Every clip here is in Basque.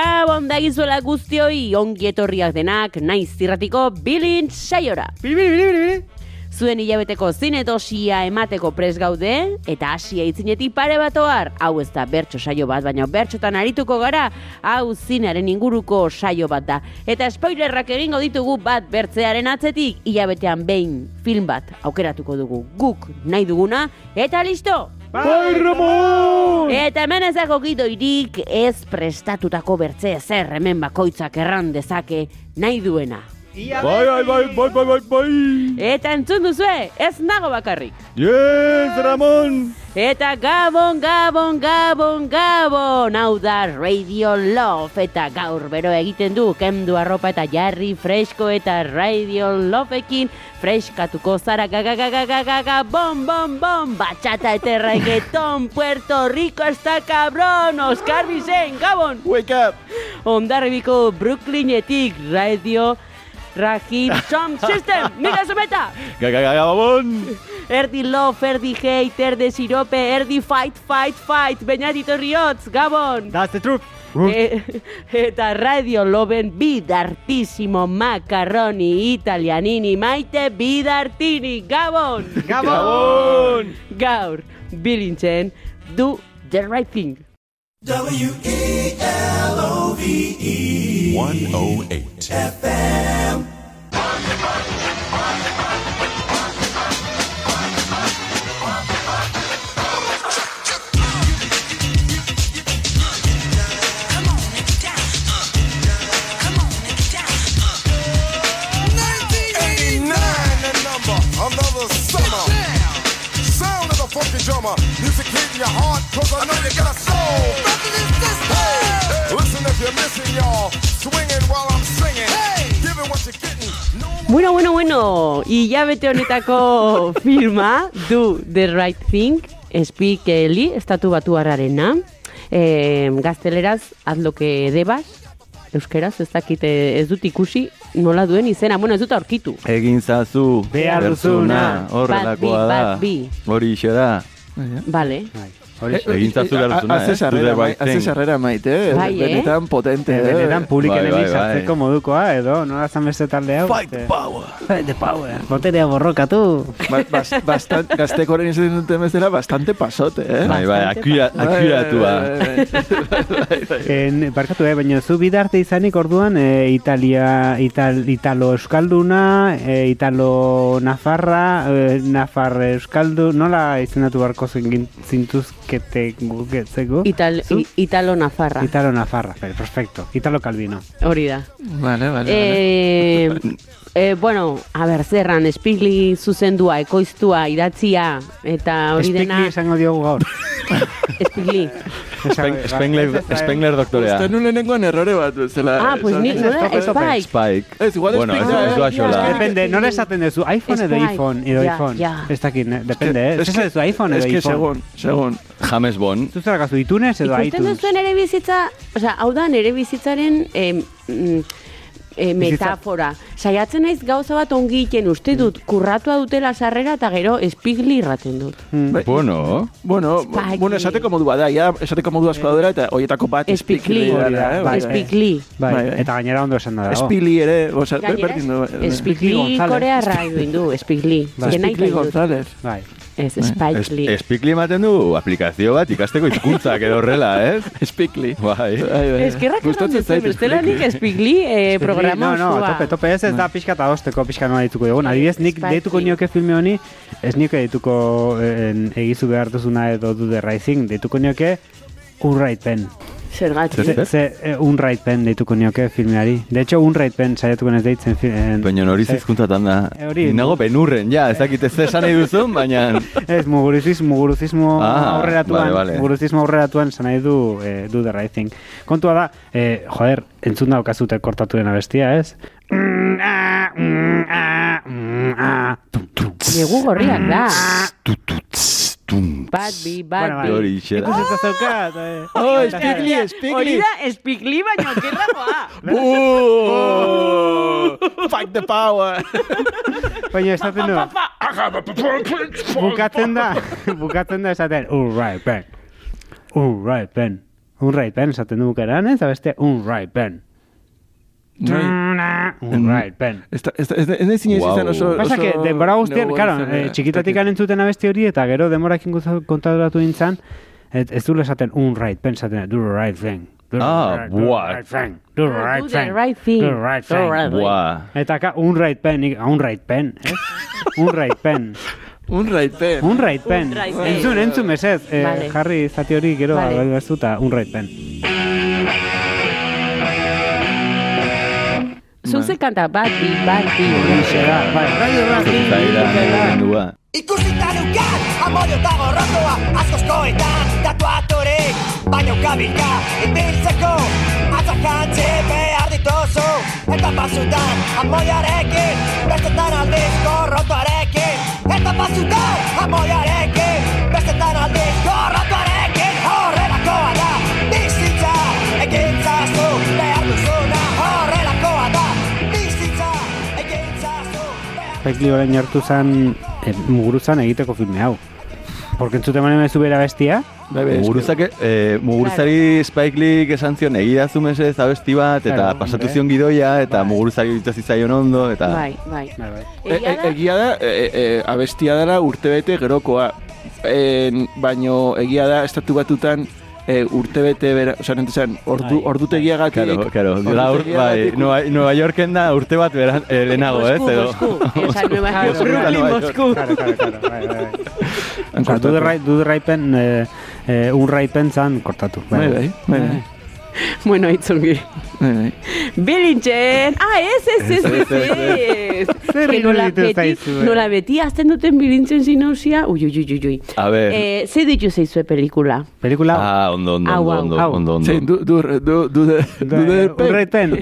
Gabon dagizuela guztioi ongi etorriak denak naiz zirratiko bilin saiora. Bili, bili, bili, bili. Zuen hilabeteko zinetosia emateko pres gaude, eta hasia itzinetik pare bat ohar. Hau ez da bertso saio bat, baina bertxotan arituko gara, hau zinearen inguruko saio bat da. Eta spoilerrak egingo ditugu bat bertzearen atzetik, hilabetean behin film bat aukeratuko dugu guk nahi duguna, eta listo! Bai, Ramon! Eta hemen ez dago gidoirik ez prestatutako bertze zer hemen bakoitzak erran dezake nahi duena. Bai, bai, bai, bai, bai, bai, bai. Eta entzun duzue, ez nago bakarrik. Yes, Ramon! Eta Gabon, Gabon, Gabon, Gabon, hau da Radio Love, eta gaur bero egiten du, kendu arropa eta jarri fresko eta Radio Loveekin freskatuko zara gagagagagaga, bom, bom, bom, batxata eta reggaeton, Puerto Rico está cabrón, Oscar Vicen, Gabon! Wake up! Ondarribiko Brooklynetik Radio Rahim Sound System, Mika Zumeta! Gagagagabon! Erdi love, erdi hate, erdi sirope, erdi fight, fight, fight, Beñatito Riotz, Gabon! That's the truth! E, eta Radio Loben bidartissimo macarroni italianini maite bidartini, Gabon! Gabon! Gaur, bilintzen, do the right thing. 108. the I know you got a soul. Hey, listen if you're missing y'all, swinging while I'm singing, giving what you're getting. No one Bueno, bueno, bueno, hilabete honetako filma, Do the Right Thing, Speak Eli, estatu batu harrarena, e, gazteleraz, haz lo que debas, euskeraz, ez dakit, eh, ez dut ikusi, nola duen izena, bueno, ez dut aurkitu. Egin zazu Behar duzuna. horrelakoa da. Hori iso da. Vale. E- Egin zazu behar duzuna, eh? Haze Do the sarrera, maite, eh? Bai, eh? benetan potente. eh? Benetan publiken Bai, bai, bai, sartzeko bai. modukoa, edo, nola zan beste talde hau? Fight the power! Fight the power. Boterea borrokatu. Ba- bas- bastan, gaztekoren izaten duten bezala, bastante pasote, eh? Bai, bai, akura- akuratua. En, barkatu, eh, baina zu bidarte izanik orduan e, Italia, Ital, Italo Euskalduna, e, Italo Nafarra, e, Nafar Euskaldu, nola izendatu barko zingin- zintuzkete gugetzeko? Ital, Zu? Italo Nafarra, Italo Nafarra, per- perfecto. Italo Calvino. hori da. Vale, vale, vale. Eh, eh, bueno, a ber, zerran, espigli zuzendua, ekoiztua, idatzia, eta hori dena, esango diogu gaur. espigli. Speng- Spengler, Spengler doktorea. Uste nuen lehenengoan errore bat bezala. Ah, pues ni, nola, stop, Spike. Spike. Ez, igual Bueno, ez, Spike da, ez eh? doa xola. Depende, nola esaten duzu, iPhone edo iPhone, edo iPhone. Ez dakit, depende, eh? Es Ez que- duzu iPhone Es edo que iPhone. segun, segun. James Bond. Zu zerakazu iTunes edo Ikusten iTunes. duzuen ere bizitza, osea, hau da nere bizitzaren mm, e, metafora. Saiatzen naiz gauza bat ongi egiten uste dut, kurratua dutela sarrera eta gero espigli irraten dut. Mm. Bai, Bueno, Bueno, Spike bueno, esateko modu bada, ja, esateko modu asko daudela, eta hoietako bat Hori da, dela, eh? bai, Espigli. Bai, Bai, bai. eta gainera ondo esan da dago. Espili ere, oza, berdin du. eh, espigli González. korearra duin du, espigli. Bai. Iten dut. González. Bai. Ez, es, spikli. espikli ematen du aplikazio bat ikasteko hizkuntzak edo horrela, ez? Espikli. Bai. Bai, bai. Eskerrak Gustatzen eman zait bestela nik espigli eh, programa no, no, tope, tope ez ez da pixka eta osteko pixka nola dituko dugun. Adibidez, nik Spike deituko nioke filme honi, ez nioke deituko en, egizu behar duzuna edo du the right thing, deituko nioke Unright Pen. Zergatik. Ze, ze eh, Unright Pen deituko nioke filmeari. De hecho, Unright Pen saiatuko ez deitzen fi- en, Baina hori ze- zizkuntzatan da. Eh, hori- Nago benurren, ja, ez dakit ez esan nahi duzun, baina... Ez, muguruzismo, muguruzismo Ah, aurreratuan, vale, vale. muguruzismo aurreratuan esan nahi du eh, do the right thing. Kontua da, eh, joder, entzun daukazute kortatu dena bestia, ez? Mm, ah, mm, ah, mm, ah, tum, tum, tss. Negu gorriak da. Tum. Bat bi, bat Bueno, bi. Hori. Ikusi eta zaukat, eh. Oh, espikli, Hori espikli. da, espikli baino, kerragoa. Fight the power! Baina esaten du, bukatzen da, bukatzen da esaten, all right, Ben. All right, Ben. Un right pen, esaten du bukaeran, ez? Eta beste, un right. Un right pen. Ez da- ez da- Wow. izan oso... Pasa que, oso denbora guztian, negoen claro, izan, eh, eh, txikitatik ez dakit. entzuten abesti hori, eta gero demorakin kontatu nintzen, et, ez du esaten un right pen, esaten do the right thing. Do the Ah, right- do the buah. right thing. Do the right do the thing. right thing. Do the right Do the thing. right thing. Buah. Eta ka, un right pen, un right pen, ez? un right pen. Un right pen. Un right pen. Entzun, entzun, mesez. Eh. Jarri zati hori gero Vale. un right pen. Zuze kanta, bat, bi, bat, bi. Horixe da, bai, radio Zaira, mugimendua. Ikusita neukan, amodio eta gorrotoa Askoskoetan, tatuaturik Baina ukabilka, ibiltzeko Atzakantzi behar dituzu. Eta batzutan, amoiarekin Bestetan aldiz gorrotoarekin. Eta batzutan, amoiarekin Spike orain hartu zen, eh, muguruzan egiteko filme hau. Porque entzute manen ez bera bestia, Bai, bai, Muguruzak, eh, muguruzari Spike Lee esan zion egidazu mesez abesti bat, eta Claro, pasatu zion gidoia, eta Bai. muguruzari dituz zitzaion ondo, eta... Bai, bai. bai, bai. E, Egia e, da? egia da, e, e, abestia dara urtebete gerokoa. En, baino egia da, estatu batutan e, urtebete bera, oza, nentezen, ordu, Bai. ordutegiagatik. Claro, claro, da ur, bai, Nueva, Nueva Yorken da urte bat beran, eh, lehenago, ez, Mosku, edo... Mosku. Osa, Nueva York, Mosku, Brooklyn. Mosku. Claro, claro, claro, bai, bai, bai. Han Osa, du kortatu. de right, du de right pen, eh, eh, un right pen zan kortatu. Bai, bai, bai, bai. Bueno, itzungi. bai. Bilintzen! Ah, ez, ez, ez, ez, ez. Zer Que nola beti, nola beti azten duten bilintzen zinausia. Ui, ui, ui, ui. A ver... Eh, ze ditu zeizue pelikula? Pelikula, Ah, ondo, ondo, ondo, ondo, hau. ondo, ondo. Zein, du, du, du, du, de, Da, du de un right pen.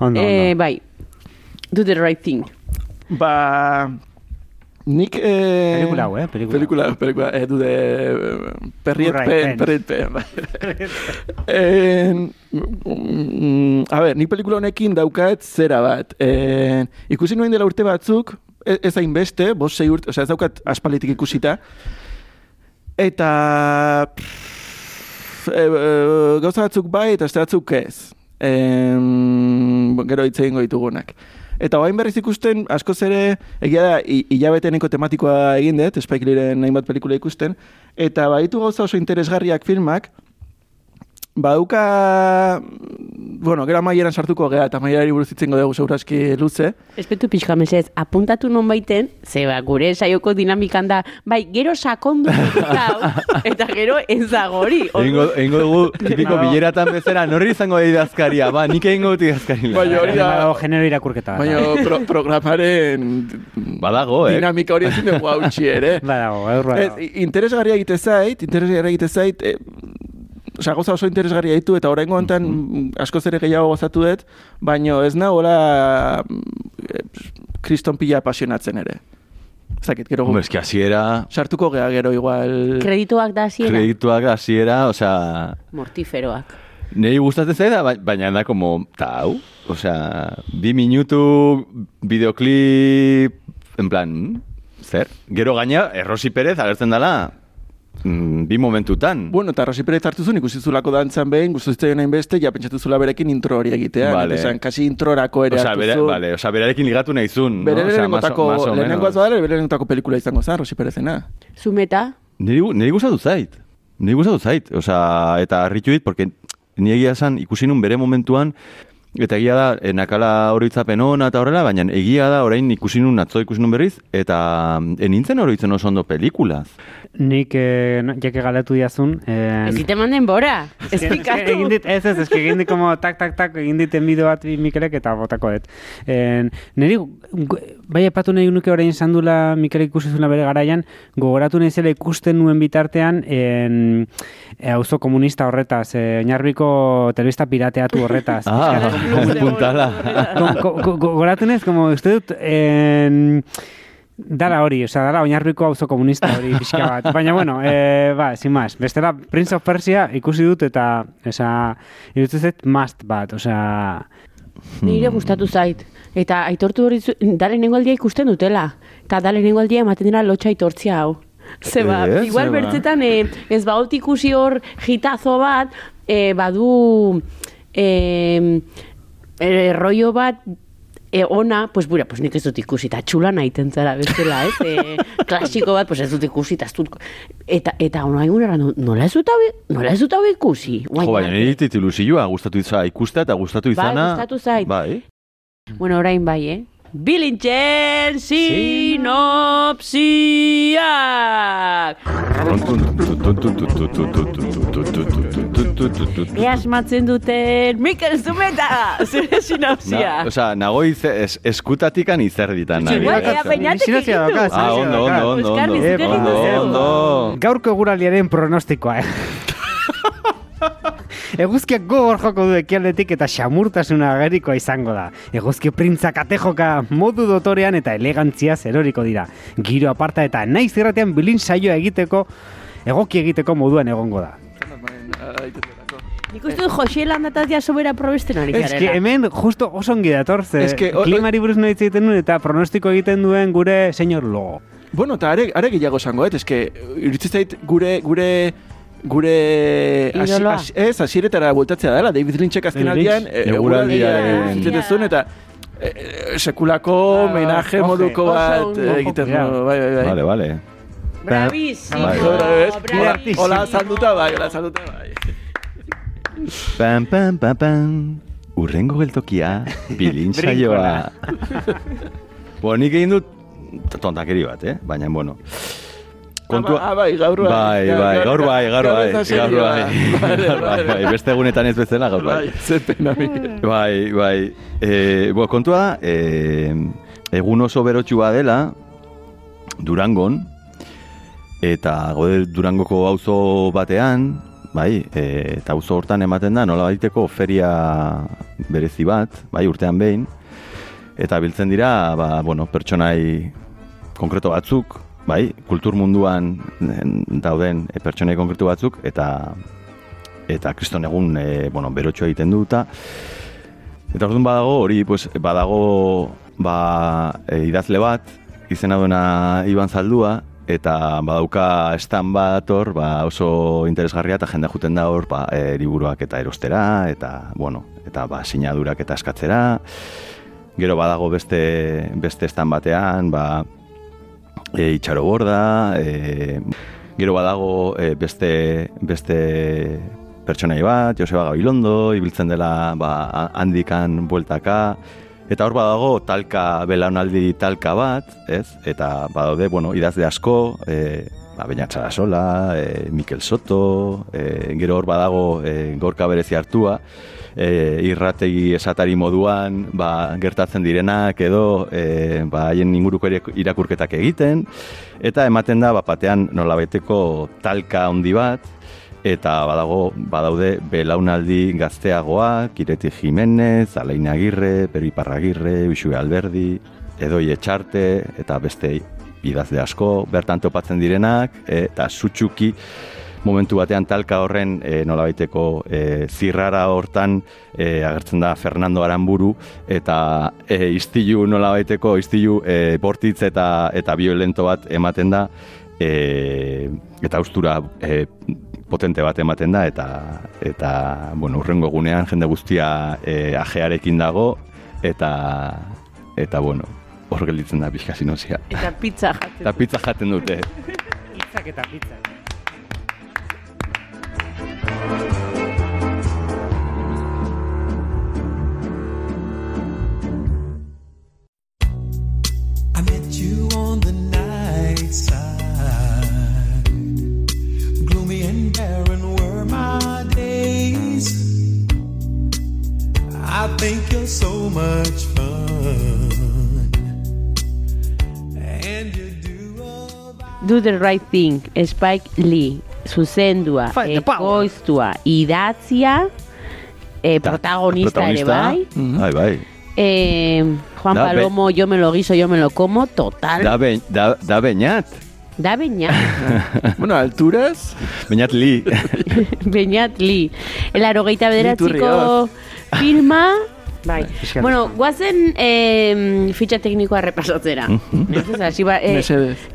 ondo, Eh, ondo. bai, do the right thing. Ba... Nik... Eh, Pelikula hau, eh, pelikula. Pelikula, pelikula, eh, du de... Perriet pen, perriet pen. En, mm, a ber, nik pelikula honekin daukat zera bat. En, ikusi nuen dela urte batzuk, e- ez hainbeste, bost sei urte, osea ez daukat aspalitik ikusita. Eta... pff, e, e, gauza batzuk bai eta beste batzuk ez. Em, gero hitz egingo ditugunak. Eta orain berriz ikusten, askoz ere, egia da, hi- hilabeteneko tematikoa egin dut, Spike Leeren hainbat pelikula ikusten, eta baditu gauza oso interesgarriak filmak, Baduka, bueno, gero amaieran sartuko gea, eta amaierari buruz itzengo dugu seguraski luze. Espetu pixka mesez, apuntatu non baiten, ze ba, gure saioko dinamikan da, bai, gero sakondu hau, eta gero ez dago hori. Egingo, egingo dugu, tipiko Nago. bileratan bezera, norri izango da idazkaria, ba, nik egingo dut idazkari Baina hori da- Badago genero irakurketa. Baina pro, programaren Badago, eh? dinamika hori ezin dugu hautsi ere. Badago, badago. Ez, interesgarria egite zait, interesgarria egite zait, e, Osa, gauza oso interesgarria ditu, eta oraingo honetan mm, askoz ere gehiago gozatu dut, baino ez nagoela mm, kriston pila apasionatzen ere. Ez dakit, gero Hombre, eski hasiera, sartuko gea gero igual... Kredituak da hasiera kredituak hasiera, osea, mortiferoak. Nei gustatzen zaida, ba- baina da como, ta hau, osea, bi minutu videoklip, en plan, mm, zer? Gero gaina, Errosi Perez agertzen dela, mm, bi momentutan. Bueno, eta Rosi Perez hartu zuen, ikusi zulako dantzan behin, guztu zitzaion hain beste, ja pentsatu zula berekin intro hori egitea. Vale. Esan, kasi introrako ere hartu bere, zuen. vale, osea, berarekin ligatu nahi zun, no? Bere Osea, lehenengotako, más o- más o lehenengoaz menos. badala, bere lehenengotako pelikula izango zen, Rosi Perezena. Zumeta, Niri, gu- niri gustatu zait. Niri gustatu zait. Osea, eta harritu dit, porque ni egia esan ikusi nun bere momentuan, eta egia da, eh, nakala oroitzapen ona eta horrela, baina egia da, orain ikusi nun atzo ikusi nun berriz, eta eh, nintzen oroitzen oso ondo pelikulaz. Nik, eh, no, jake galatu diazun, eh, ez dite manden bora. Ez Esplikatu. egin dit, ez ez, ez egin dit como tak, tak, tak, egin dit enbido bat bi Mikelek eta botako dut. En, niri, gu- bai epatu nahi nuke orain esan dula Mikelek ikusi zula bere garaian, gogoratu nahi zela ikusten nuen bitartean en, e, auzo komunista horretaz, e, oinarbiko telebista pirateatu horretaz. Ah, puntala. Go- go- Gogoratu naiz, como uste dut, en, Dara hori, osea, dara oinarriko auzo komunista hori pixka bat. Baina, bueno, e, ba, sin más. Bestela, Prince of Persia ikusi dut eta, osea, irutzen zait must bat, osea... Nire gustatu zait. Eta aitortu hori zu, da lehenengo aldia ikusten dutela. Eta da lehenengo aldia ematen dira lotxa aitortzia hau. Zeba, Ez, igual zeba. bertzetan eh, ez baut ikusi hor jitazo bat, eh, badu eh, eh, rollo bat e, ona, pues bura, pues nik ez dut ikusi, eta txula nahiten zara bestela, ez? E, klasiko bat, pues ez dut ikusi, eta ez dut... Eta, eta ona egunera, nola ez dut hau, nola ez dut hau ikusi? Guain Jo, baina arte. niri tituluzioa gustatu izan ikustea eta gustatu Bai, izana. gustatu zait. Bai. Bueno, orain bai, eh? Bilintxen sinopsiak! Ea asmatzen duten Mikel Zumeta, zure sinopsia. Na, osea, nago ize, es, eskutatikan izerditan. Nabil. ea peinatek Sinopsia egin du. dauka, Ah, ondo, ondo, ondo, ondo. Gaurko eguraldiaren pronostikoa, eh? Eguzkiak gogor joko du ekialdetik eta xamurtasuna agerikoa izango da. Eguzki printzak atejoka modu dotorean eta elegantzia zeroriko dira. Giro aparta eta naiz irratean bilin saioa egiteko egoki egiteko moduan egongo da. Nik uste Jose Landatatia sobera probesten ari Ez que zarela. hemen justo oso ongi dator, ze o- klimari buruz noiz egiten duen eta pronostiko egiten duen gure senyor logo. Bueno, eta are, are gehiago esango, et, eske, iruditzen zait gure, gure, gure, Idoloa. hasi- ez, asieretara bueltatzea dela, David Lynchek azken David aldian, Lynch? e, Eguraldiaren- eguraldiaren eta e, e, sekulako Ah, menaje oje, moduko bat egiten du, bai, bai, bai. Vale, vale. Bravísimo, bravísimo. Hola, salduta bai, hola, salduta bai. Pam, pam, pam, pam. Urrengo geltokia, bilin saioa. bueno, nik egin dut tontakeri bat, eh? Baina, bueno. Kontua... Ah, bai, gaur bai. Bai, bai, gaur bai, gaur bai, gaur bai, bai, bai, beste egunetan ez bezala gaur bai. Bai, zer pena. Bai, bai. E, bo, kontua da, e, egun oso berotxua dela, Durangon, eta gode Durangoko auzo batean, bai, e, eta auzo hortan ematen da, nola baiteko feria berezi bat, bai, urtean behin, eta biltzen dira, ba, bueno, pertsonai konkreto batzuk, bai, kultur munduan en, dauden e, pertsonai konkretu batzuk, eta eta kriston egun e, bueno, berotxoa egiten duta. Eta orduan badago, hori pues, badago ba, e, idazle bat, izena duena Iban Zaldua, eta badauka estan bat hor, ba, oso interesgarria eta jende juten da hor, ba, e, liburuak eta erostera, eta, bueno, eta ba, sinadurak eta eskatzera. Gero badago beste, beste estan batean, ba, e, itxaro borda, e, gero badago e, beste, beste pertsonai bat, Joseba Gabilondo, ibiltzen dela ba, handikan bueltaka, eta hor badago talka, belaunaldi talka bat, ez? Eta badaude, bueno, idazle asko, e, ba, Beñat Sola, e, Mikel Soto, e, gero hor badago e, gorka berezi hartua, e, irrategi esatari moduan ba, gertatzen direnak edo e, ba, haien inguruko irakurketak egiten eta ematen da bat batean nolabaiteko talka handi bat eta badago badaude belaunaldi gazteagoak, Kireti Jimenez, Alain Agirre, Peru Iparragirre, Uxue Alberdi, Edoi Etxarte eta beste idazle asko bertan topatzen direnak e, eta sutsuki momentu batean talka horren e, nolabaiteko e, zirrara hortan e, agertzen da Fernando Aramburu eta e, istilu nolabaiteko istilu e, bortitz eta eta violento bat ematen da e, eta austura e, potente bat ematen da eta eta bueno, urrengo egunean jende guztia e, ajearekin dago eta eta bueno, hor gelditzen da pixka sinozia. Eta pizza jaten. Eta pizza jaten dute. Pizzak eta pizzak. I met you on the night side. Gloomy and barren were my days. I think you're so much fun. Do the right thing, Spike Lee, zuzendua, power. ekoiztua, idatzia, eh, protagonista ere bai. Bai, bai. Eh, Juan Da, be- Palomo, yo me lo guiso, yo me lo como, total. Da, be, da, da beñat. Da Beñat, bueno, alturas, Beñat li. Beñat Lee. El arogeita bederatziko filma, Bai. Eskerrik Bueno, guazen eh, fitxa teknikoa repasatzera. Hasi ba, eh,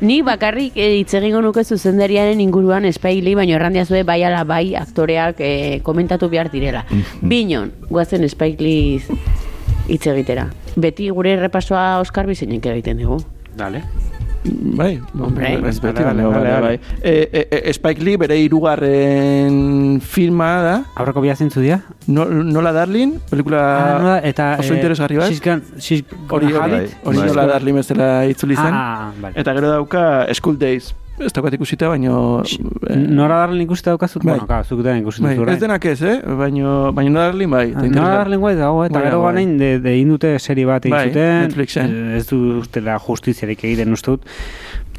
ni bakarrik eh, hitz egingo nuke zuzendariaren inguruan Spike bai oerrandia zue bai ala bai aktoreak eh, komentatu behar direla. Binon, guazen Lee hitz egitera. Beti gure repasoa Oscar Bizenek egiten dugu. Dale. Bai, Hombre. beti, bai, dale. bai. E, e, e, Spike Lee bere hirugarren filma da, Aurreko bia zintzu dira? No- Nola Darling, pelikula Ah, nola, eta... oso eh, interesgarri bat. She's she's hori hori, hori Bai. Nola Darling bezala itzuli zen. Ah, vale. Eta gero dauka School Days. Ez daukat ikusita, baino... eh, Nora Darling ikuste daukazut? Bai. Bueno, claro, zuk den ikusten Bai, ez orain. denak ez, eh? Baino, baino Nola Darling bai. eta Nora. Darling guai dago, eta Bai, gero bai. ganain de, de indute serie bat egin Bai, zuten. Netflixen. Eh, Ez du ustela justiziarik egiten uste dut.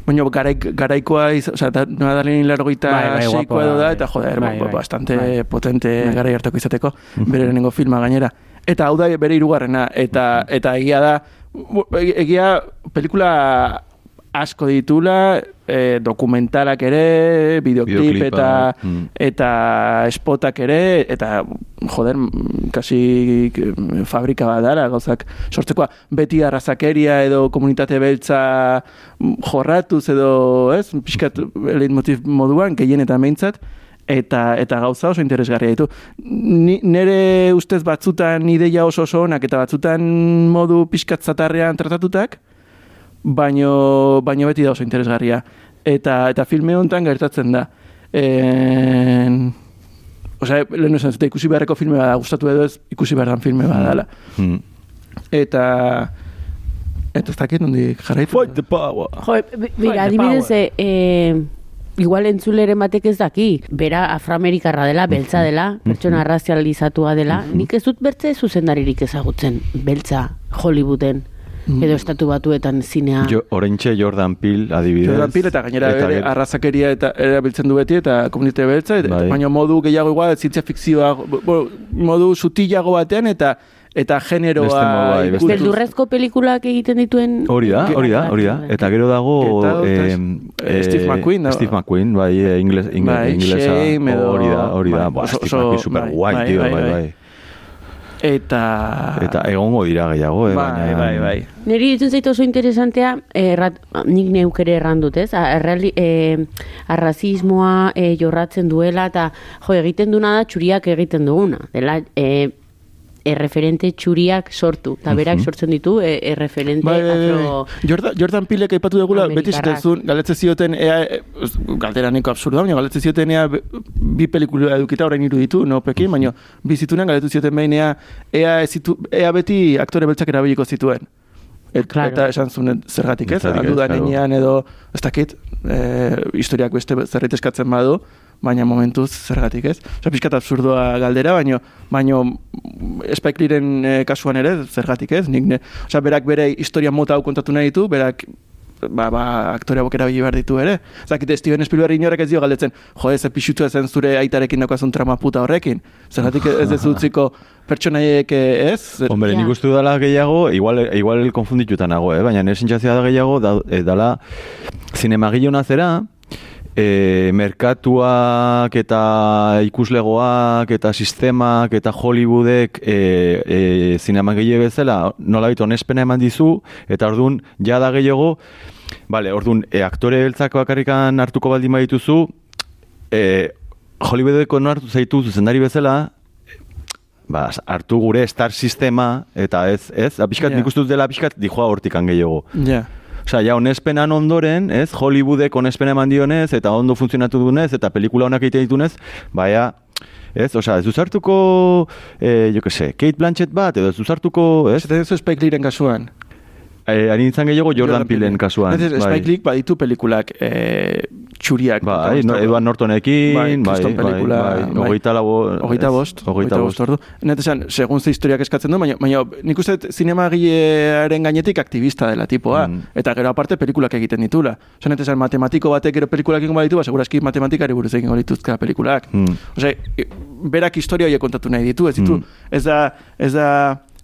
Baina garaik, garaikoa, iz, o sea, da, Nola Darling largoita Bai, bai, seikoa da, bai. eta joder, Bai, ba- bai. bastante Bai. potente Bai. garai hartako izateko, bere lehenengo filma gainera. Eta hau da bere hirugarrena eta eta egia da egia pelikula asko ditula, e, dokumentalak ere, Videoclipa, eta mm. eta spotak ere eta joder, mm, kasi eh, fabrika bat dara gauzak sortzekoa beti arrazakeria edo komunitate beltza mm, jorratuz edo, ez, pixkat leitmotiv moduan, gehienetan behintzat eta eta gauza oso interesgarria ditu. Ni, nere ustez batzutan ideia oso oso onak eta batzutan modu pixkat zatarrean tratatutak, baino, baino beti da oso interesgarria. Eta, eta filme honetan gertatzen da. En... Osea, lehen esan zute ikusi beharreko filme bada, gustatu edo ez, ikusi behar dan filme badala. Mm. Eta... Eta ez dakit nondik jarraitu. Fight the power. Jo, bira, adibidez, e, e, igual entzuleren batek ez daki, bera afroamerikarra dela, beltza dela, pertsona razializatua dela, nik ez dut bertze zuzendaririk ezagutzen, beltza Hollywooden, edo estatu batuetan zinea. Jo, oraintxe Jordan Peele adibidez. Jordan Peele eta gainera bere gero- arrazakeria eta erabiltzen du beti eta komunitate beltza, eta, Bai. baina modu gehiago igual, zientzia fikzioa, modu sutilago batean eta eta generoa bai. Beldurrezko pelikulak egiten dituen... Hori da, hori da, hori da. Eta gero dago... Eta em, eh, Steve McQueen, da. Steve McQueen, bai, eh, ingles, ingles, Bai, inglesa. Hori da, hori da. bai, Ba, Steve McQueen super bai, guai, bai, bai, bai, bai. bai. Eta... Eta egongo dira gehiago, eh, bai, baina... bai, bai. Niri ditzen zait oso interesantea, errat, nik neuk ere erran dut, ez? A- Erreali, e, arrazismoa e, jorratzen duela, eta jo, egiten duna da txuriak egiten duguna. Dela, e, erreferente txuriak sortu, eta berak sortzen ditu e, erreferente Bai, bai. afro... Jordan, Jordan Pilek aipatu dugula, beti zuen, galetze zioten, ea, e, galdera neko absurda, baina galetze zioten ea bi pelikula edukita orain hiru ditu, no pekin, baina bi zitunen galetu zioten behin ea, ea, ez zitu, ea beti aktore beltzak erabiliko zituen. Et, Claro. Eta esan zuen zergatik ez, aldu da claro. edo, ez dakit, e, historiak beste zerbait eskatzen badu, baina momentuz zergatik ez. Osa, pixkat absurdoa galdera, baino, baino Spike Lee-ren eh, kasuan ere, zergatik ez, nik ne, osea, berak bere historia mota hau kontatu nahi ditu, berak ba, ba, aktorea bokera bili behar ditu ere. Zakit, Steven Spielberg inorek ez dio galdetzen, jo, ez pixutu ezen zure aitarekin daukazun trama puta horrekin. Zergatik ez ez utziko pertsonaiek eh, ez? Hombre, nik uste dela gehiago, igual, igual konfundituta nago, eh? baina nire sentsazioa da gehiago, da, e, dala zinemagile zera, e, merkatuak eta ikuslegoak eta sistemak eta Hollywoodek e, e, zinemagile bezala nolabait onespena eman dizu, eta orduan ja da gehiago, Vale, orduan, e, aktore beltzak bakarrikan hartuko baldin badituzu, e, Hollywoodeko hartu zaitu zuzendari bezala, ba, hartu gure star sistema, eta ez, ez, apiskat, Ja. nik uste dut dela apiskat dijoa hortikan gehiago. Ja. Osea, ja, onespenan ondoren, ez, Hollywoodek onespena eman dionez, eta ondo funtzionatu dunez, eta pelikula honak egiten ditunez, baina, ez, osea, ez duzartuko, eh, jo que se, Kate Blanchett bat, edo ez duzartuko, ez, ez Spike Lee-ren kasuan. eh, ari nintzen gehiago Jordan Peelen kasuan. Ez, Spike Lee baditu pelikulak eh, txuriak. Bai, no, Edward Nortonekin, bai, bai, bai, pelikula, bai, bai. hogeita labo... Hogeita bost, Hogeita bost. ordu. Net esan, segun ze historiak eskatzen du, baina, baina nik uste zinemagilearen gainetik aktivista dela tipoa. Mm. Eta gero aparte pelikulak egiten ditula. Osa, net esan, matematiko batek gero pelikulak egingo baditu, ba, seguraski matematikari buruz egingo dituzka pelikulak. Mm. Osea, e, berak historia horiek kontatu nahi ditu, ez ditu, Mm. ez da, ez da,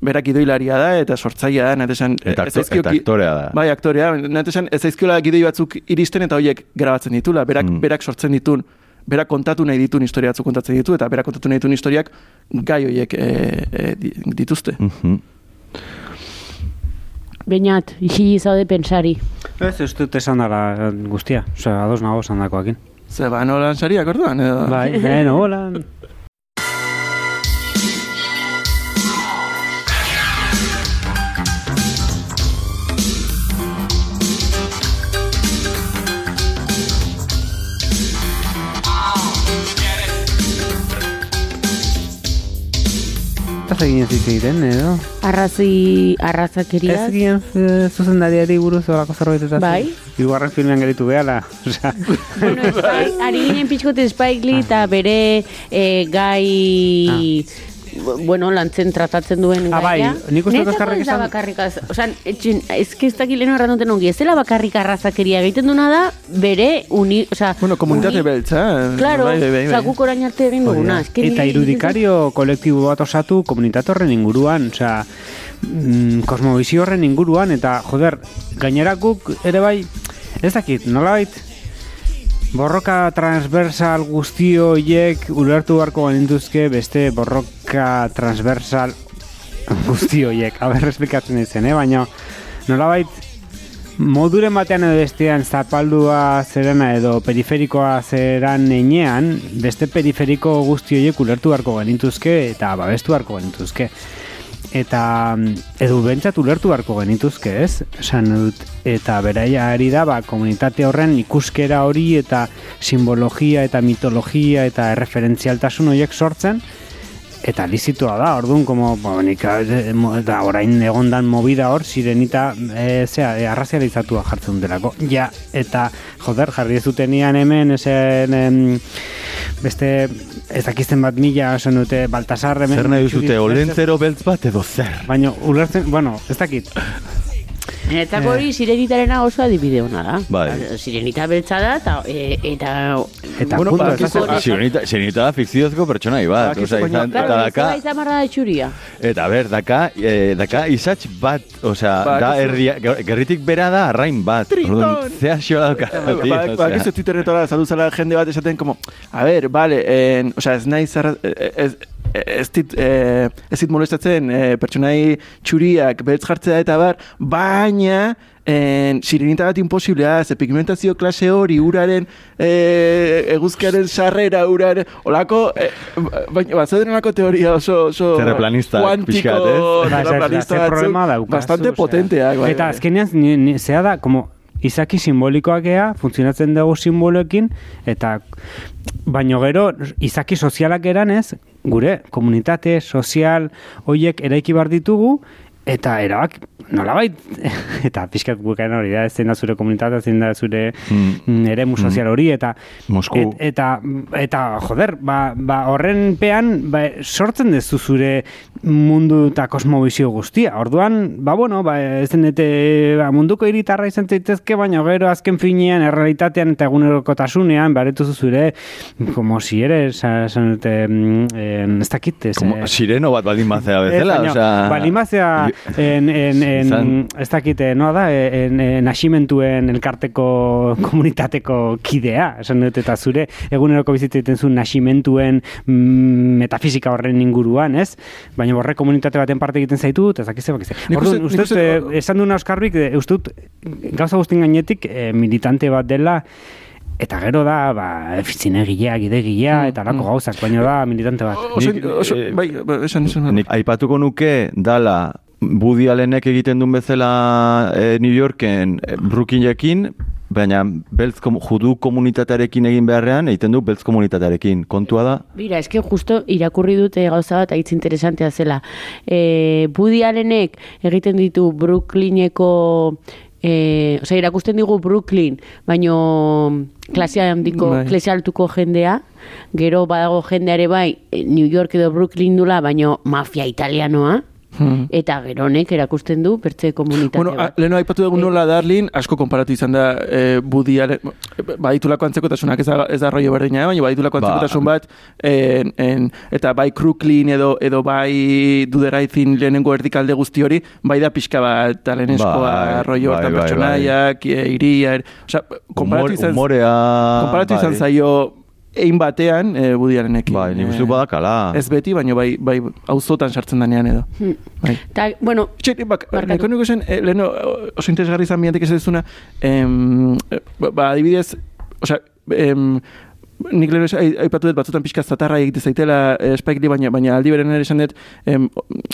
berak idoilaria da eta sortzailea da, net esan, Eta, ez akto, zaizkio eta aktorea da. Bai, aktorea, net esan, ez zaizkiola gidoi batzuk iristen eta horiek grabatzen ditula, berak, Mm. berak sortzen ditun bera kontatu nahi dituen historia batzuk kontatzen ditu, eta bera kontatu nahi dituen historiak gai horiek e, e, di- dituzte. Mhm. Beinat, isili zaude pensari. Ez, ez dut esan dara guztia. Osea, ados nago esan dakoakin. Ze, ba, nolan sariak orduan, edo? Bai, beno, hola. Ez egin ez hitz egiten, edo? Arrazi, arrazakeria. Ez egin eh, zuzendariari buruz horako zerbait eta Bai. Hirugarren filmean geritu behala. Osea, bueno, Spike, ari ginen pixkote Spike Lee eta bere eh, gai... Bueno, lantzen tratatzen duen Ah, bai, gaia. nik uste dut azkarrik da esan- bakarrik az, o sea, etxin, ez que ez dakit lehenu erranduten ongi, ez dela bakarrik arrazakeria egiten duna da, bere uni, o sea, Bueno, komunitate uni- beltza. eh? Claro, bai, bai, bai, o sea, bai. guk orain arte egin duguna. Eta irudikario kolektibo bat osatu komunitate horren inguruan, osea, mm, kosmobizio horren inguruan, eta, joder, gainera guk ere bai, ez dakit, nolabait, borroka transversal guzti horiek ulertu beharko genituzke beste borroka transversal guzti horiek, haber esplikatzen dizen, eh? baina nolabait, moduren batean edo bestean zapaldua zerena edo periferikoa zeran nenean, beste periferiko guzti horiek ulertu beharko genituzke eta babestu beharko genituzke. Eta mm, edo bentsat ulertu beharko genituzke, ez? Esan dut, eta beraia ari da, ba, komunitate horren ikuskera hori eta simbologia eta mitologia eta referentzialtasun horiek sortzen, eta lizitua da, orduan, como, bo, nik, eh, eta orain egondan movida hor, sirenita, e, zera, e, arrazializatua jartzen delako. Ja, eta, joder, jarri zutenian hemen, esen, em, beste, ez dakizten bat mila, esan dute, Baltasar hemen. Zer nahi txuri- olentzero beltz bat edo zer? Baina, ulertzen, bueno, ez dakit. Niretzako hori sirenitarena oso adibide hona da. Bai. Sirenita beltza da, eta... E, eta Eta Bueno, punto, ba. Sirenita, sirenita da fikziozko pertsonai bat. Ba, Osea, kizu, izan, eta daka, da txuria. eta ber, daka, eh, daka izatx bat, osea, Ba, da herria, ger- gerritik bera da arrain bat. Triton! Zea xo dauka. Ba, ba, ba, osea. gizu Twitterretora saldu zala jende bat esaten como, a ver, vale, en, o sea, ez naiz arra, ez, ez dit, eh, ez dit molestatzen eh, pertsonai txuriak beltz jartzea eta bar, baina en, sirenita bat imposiblea, ze pigmentazio klase hori, uraren, eh, eguzkiaren sarrera, uraren, olako, eh, baina, bat zeuden olako teoria oso, oso Terraplanistak kuantiko, pixkat? Ba, daukazu, bastante potenteak. bai, Eta azkenean, zea da, como, izaki simbolikoak ea, funtzionatzen dugu simboloekin, eta baino gero, izaki sozialak eranez, gure komunitate sozial hoiek eraiki bar ditugu, eta erabak, nolabait, eta pixkat bukaen hori da, zein da zure komunitatea, zein da zure Mm. mm. eremu sozial hori, eta Mosku. et- eta, eta joder, ba, ba horren pean ba, sortzen dezu zure mundu eta kosmobizio guztia. Orduan, ba bueno, ba, ez denete ba, munduko hiritarra izan zaitezke, baina gero azken finean, errealitatean eta egunerokotasunean, baretuzu zure, como si eres, esan dute, mm, ez dakit, ez, Como eh, sireno bat baldin bezala, Ez, baina, osea... En, en, en, Izan- ez dakite, noa da, en, en nasimentuen elkarteko komunitateko kidea, esan dut, eta zure eguneroko bizitzaiten zuen nasimentuen mm, metafisika horren inguruan, ez? Baina horre komunitate baten parte egiten zaitu, eta ez dakize, bakize. Orduan, uste- eh, esan duen Euskarrik, eh, uste dut, gauza guztien gainetik eh, militante bat dela, eta gero da, ba, zinegilea, gidegilea, eta lako gauzak, baina da militante bat. Oso, oso, bai, bai, esan, esan. Nik aipatuko nuke dala Woody Allenek egiten duen bezala eh, New Yorken eh, Brooklynekin, baina beltz komu, judu komunitatearekin egin beharrean, egiten du beltz komunitatearekin. Kontua da, Bira, eske justo irakurri dute gauza bat hitz interesantea zela. E, Woody Allenek egiten ditu Brooklyneko E, osea, irakusten digu Brooklyn, baino klasea handiko, Bai. klasea altuko jendea, gero badago jendeare bai, New York edo Brooklyn dula, baino mafia italianoa, Hmm. eta gero honek erakusten du pertze komunitate Bueno, bat. leheno aipatu dugu nola Darlin, asko konparatu izan da e, budiaren, baditulako antzekotasunak ez da, ez da rollo berdina, eh, baina baditulako Ba. antzekotasun bat, en, en, eta bai Crooklyn edo, edo bai Duderaizin lehenengo erdikalde guzti hori, bai da pixka bat taleneskoa Bai, rollo bai, hortan bai, pertsonaiak, iria, er, osea, konparatu humor, izan, konparatu izan bai. zaio egin batean e, budiarenekin. Bai, nik uste dut badakala. Ez beti, baina bai, bai auzotan sartzen danean edo. Bai. Ta, bueno, Txe, bak, nahiko nuke zen, eh, leheno, oso interesgarri izan biantek ez duzuna, em, eh, ba, ba, adibidez, osea, em, nik ai- aipatu dut batzutan pixka zatarra egite zaitela eh, Spike Lee, baina, baina aldi beren ere esan dut, em,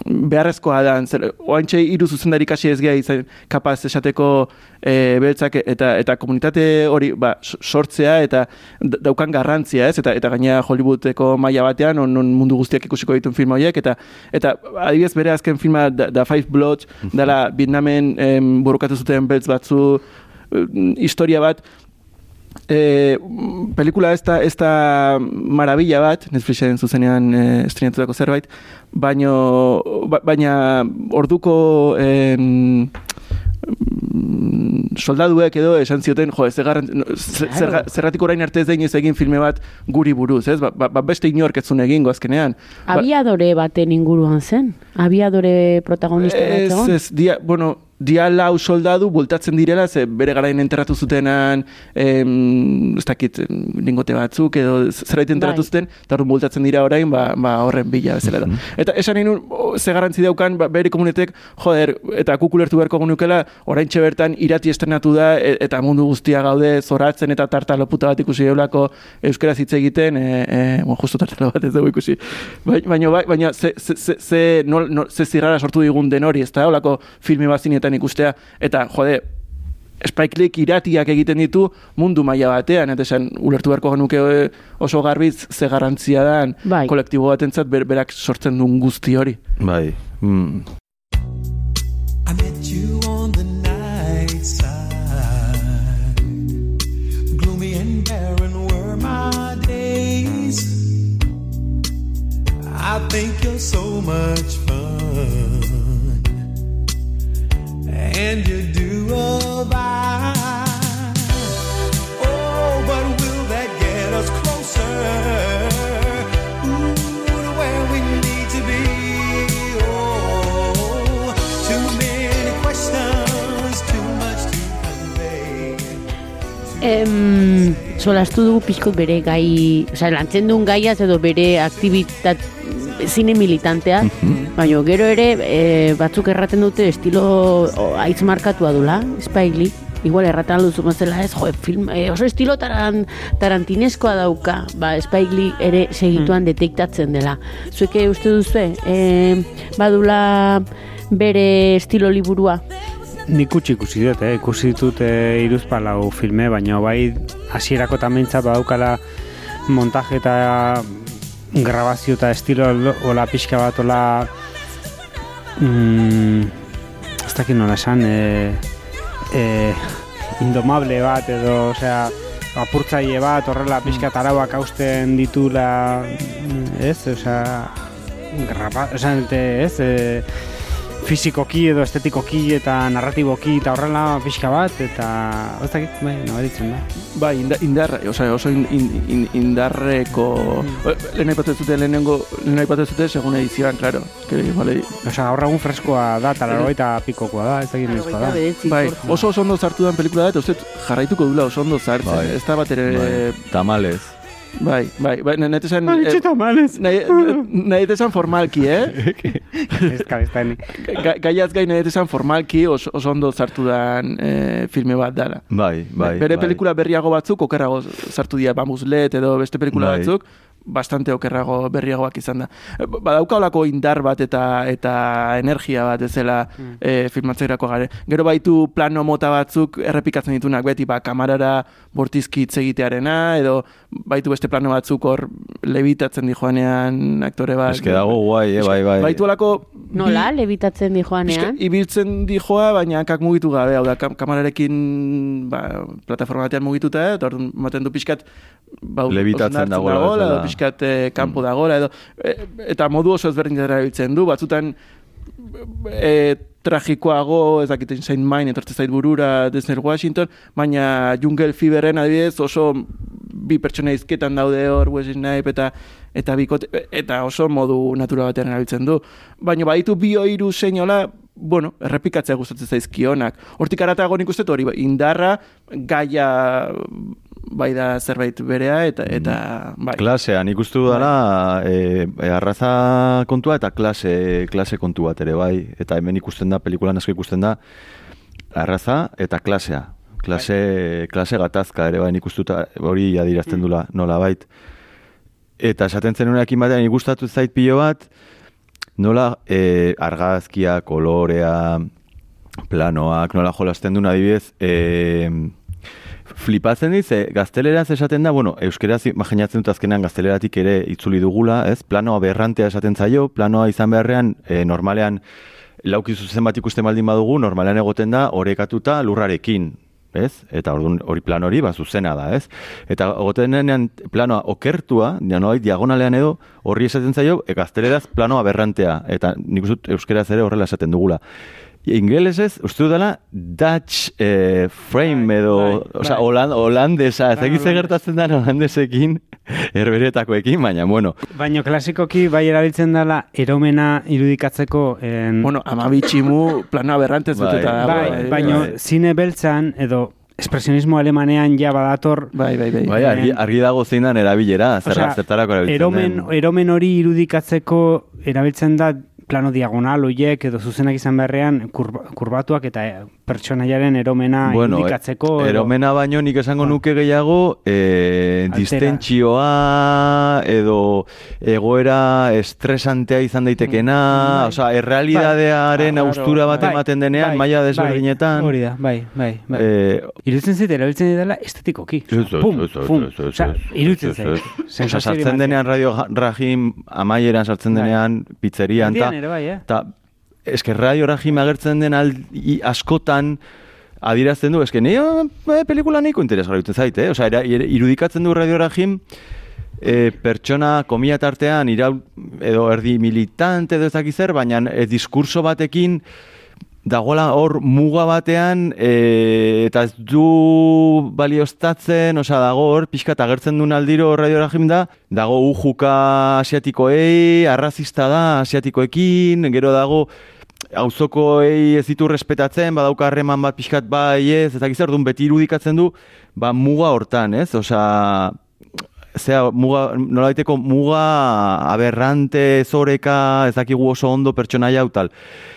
beharrezkoa da, zer, oantxe hiru zuzendari kasi ez geha izan kapaz esateko e, beltzak eta eta komunitate hori ba, sortzea eta da- daukan garrantzia, ez? Eta eta gainera Hollywoodeko maila batean non, non mundu guztiak ikusiko dituen film horiek eta eta adibidez bere azken filma da, da Five Bloods dela Vietnamen em, burukatu zuten beltz batzu em, historia bat E, pelikula ez da, ez da marabila bat, Netflixen zuzenean e, estrenatutako zerbait, baino, ba, baina orduko em, mm, soldaduek edo esan zioten, jo, ez ze- Claro. zergatik orain arte ez inoiz egin filme bat guri buruz, ez? Ba, ba, ba beste inork ez egingo azkenean. Ba, abiadore baten inguruan zen. Abiadore protagonista bat Ez, zegoen. ez, dia, bueno, dia lau soldadu bultatzen direla, ze bere garaien enterratu zutenan, em, ez dakit, em, lingote batzuk, edo zerbait enterratu Bai. zuten, eta horren bultatzen dira orain, ba, ba horren bila bezala da. Eta esan nahi nun, o, ze garantzi daukan, ba, bere komunetek, joder, eta kukulertu beharko genukela, orain bertan irati estrenatu da, e- eta mundu guztia gaude, zoratzen eta tartalo puta bat ikusi eulako euskaraz hitz egiten, e, e, bueno, justo tartalo bat ez dugu ikusi. Bai- Baina, baina, baina ze, ze, ze, ze, nol, nol, ze zirrara sortu digun den hori, ez da, olako filme bat zinetan ikustea, eta, jode, Spike Lee iratiak egiten ditu mundu maila batean, eta esan ulertu beharko genuke eh, oso garbiz ze garrantzia dan Bai. kolektibo batentzat ber, berak sortzen duen guzti hori. Bai. Mm. I met you on the night side. Gloomy and barren were my days. I think you're so much fun. And you do abide. Oh, but will that get us closer? Em, solastu dugu pixkot bere gai, osea, lantzen duen gaiaz edo bere aktivitat zine militantea, baina gero ere e, batzuk erraten dute estilo aitz markatua dula, Spike Lee. Igual erratan duzu mazela ez, jo, film, e, oso estilo taran, tarantineskoa dauka, ba, Spike Lee ere segituan detektatzen dela. Zueke uste duzue, e, badula bere estilo liburua? Nik utzi ikusi dut, eh? ikusi ditut eh, iruzpalau filme, baina bai hasierako tamentzat badaukala montaje eta grabazio eta estilo lo- ola pixka bat ola mm, ez dakit nola esan eh, eh, indomable bat edo osea apurtzaile bat horrela pixka tarauak hausten ditula mm, ez, osea graba, osea, ez, eh, fizikoki edo estetikoki eta narratiboki eta horrela pixka bat eta ez dakit, bai, nabaritzen da. Bai, inda, indarra, osea, oso in, in, in, indarreko... Mm. Lehen aipatzen zute, lehenengo, lehen aipatzen zute, segun edizioan, claro. Que, vale, Osea, gaur egun freskoa da, eta larogeita pikokoa da, ez dakit nizkoa da. bai, oso oso ondo sartu den pelikula da, eta uste jarraituko dula oso ondo sartzen. Bai. Ez da bat ere... Bai. Tamalez. Bai, bai, bai, nahi esan... Bai, tamales. Nahi, nahi esan formalki, eh? Ez kabeztani. Ga- Gaiaz gain nahi esan formalki oso, oso ondo sartu den eh, filme bat dala. Bai, bai. Bere bai. pelikula berriago batzuk okerrago sartu dira Bambuslet edo beste pelikula Bai. batzuk bastante okerrago berriagoak izan da. Eh, Badauka olako indar bat eta eta energia bat ezela mm. e, filmatzerako gare. Gero baitu plano mota batzuk errepikatzen ditunak beti ba kamarara bortizki hitz egitearena edo baitu beste plano batzuk hor levitatzen di joanean aktore bat. Eske dago guai, eh, bai, bai. Baitu olako Nola, lebitatzen di Pixka, joanean? ibiltzen di joa, baina hankak mugitu gabe, hau da, kam kamararekin ba, plataforma batean mugituta, eta orduan ematen du pixkat ba, Lebitatzen dagoela edo pixkat eh, kanpo dagoela, edo, e, eta modu oso ezberdin erabiltzen du, batzutan e, tragikoago, ez dakiten Saint Main, etortze zait burura Denzel Washington, baina Jungle Feveren adibidez oso bi pertsona izketan daude hor Wesley Snipe eta eta bikote, eta oso modu natura batean erabiltzen du. Baina baditu bi hiru seinola, bueno, errepikatzea gustatzen zaizkionak. Hortik aratago nik uste hori, indarra, gaia bai da zerbait berea, eta, eta bai. Klasea, nik uste dara e, e, arraza kontua eta klase, klase kontu bat ere, bai. Eta hemen ikusten da, pelikulan asko ikusten da, arraza eta klasea. Klase, klase gatazka ere, bai, nik uste dut hori adirazten dula nola bait. Eta esaten zen honekin batean nik gustatu zait pilo bat, nola e, argazkia, kolorea, planoak, nola jolasten duen adibidez, e, flipatzen dit, ze gazteleraz esaten da, bueno, euskeraz imaginatzen dut azkenean gazteleratik ere itzuli dugula, ez? Planoa berrantea esaten zaio, planoa izan beharrean, e, normalean, lauki zuzen bat ikusten baldin badugu, normalean egoten da, orekatuta lurrarekin, ez? Eta orduan hori plan hori, ba, zuzena da, ez? Eta egoten denean planoa okertua, nolabait diagonalean edo, horri esaten zaio, e, gazteleraz planoa berrantea, eta nik uste euskeraz ere horrela esaten dugula. Ingelesez, uste dut dela, Dutch eh, frame edo, bai, osea, bai. holan, holandesa, ez Bai, dakit ze gertatzen da holandesekin, herberetakoekin, baina, bueno, Baina klasikoki bai erabiltzen dela eromena irudikatzeko en, Bueno, amabitximu planoa berrantez Bai. betuta dago. bai, baina bai. zine beltzan edo espresionismo alemanean ja badator Bai, bai, bai. bai, argi, argi dago zein dan erabilera, zer, Osea, zertarako erabiltzen eromen, den. eromen hori irudikatzeko erabiltzen da plano diagonal hoiek edo zuzenak izan beharrean kurba, kurbatuak eta eh, pertsonaiaren eromena Bueno, irudikatzeko e- edo- eromena baino nik esango nuke gehiago e, distentsioa edo egoera estresantea izan daitekena, Bai. osea, errealidadearen Bai. austura bat Bai, ematen denean, bai, maila bai, desberdinetan. hori da, bai, bai, bai. Eh, Iruditzen zait, erabiltzen dela estetikoki. Pum, pum. ez, zait. sartzen denean Radio Rajim amaieran sartzen Bai. denean pizzerian, ta, ere bai, eh? ta, eske Radio Rajim agertzen den aldi askotan adirazten du, eske nio eh, pelikula nahiko interesgarri duten zait, eh? Ere- irudikatzen du Radio Rajim e, pertsona komia tartean irau, edo erdi militante edo ez dakiz zer, baina e, diskurso batekin dagoela hor muga batean e, eta ez du balioztatzen, osea dago hor pixka eta agertzen duen aldiro radio rajim da, dago ujuka asiatikoei, arrazista da asiatikoekin, gero dago auzokoei ez ditu respetatzen, badauka harreman bat pixkat bai ez, eta gizar beti irudikatzen du, ba muga hortan, ez? Osea, zea, muga, nolabaiteko muga aberrante, zoreka, ez dakigu oso ondo pertsonaia hau tal.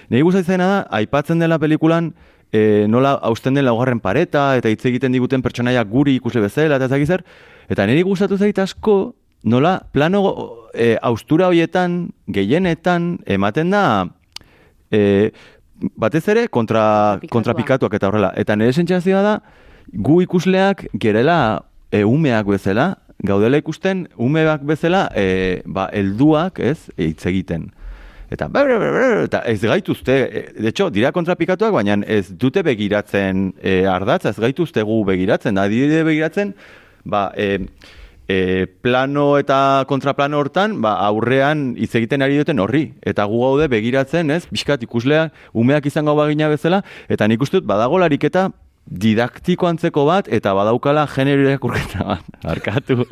Nei gustatzen da, aipatzen dela pelikulan, e, nola hausten den laugarren pareta, eta hitz egiten diguten pertsonaia guri ikusle bezala, eta ez zer, eta niri gustatu zait asko, nola plano e, austura hoietan, gehienetan, ematen da, e, batez ere kontra, Kontrapikatuak. kontrapikatuak eta horrela. Eta nire sentsazioa da, gu ikusleak gerela e, umeak bezala, gaudela ikusten umeak bezala, e, ba, helduak ez, hitz egiten. Eta, eta ez gaituzte, e, de hecho, dira kontrapikatuak, baina ez dute begiratzen e, ardatza, ez gaituzte gu begiratzen, da, dire begiratzen, ba, e, e, plano eta kontraplano hortan, ba, aurrean hitz egiten ari duten horri. Eta gu gaude begiratzen, ez, bizkat ikusleak, umeak izango bagina bezala, eta nik uste dut badago lariketa didaktiko antzeko bat, eta badaukala genero irakurketa bat, arkatu,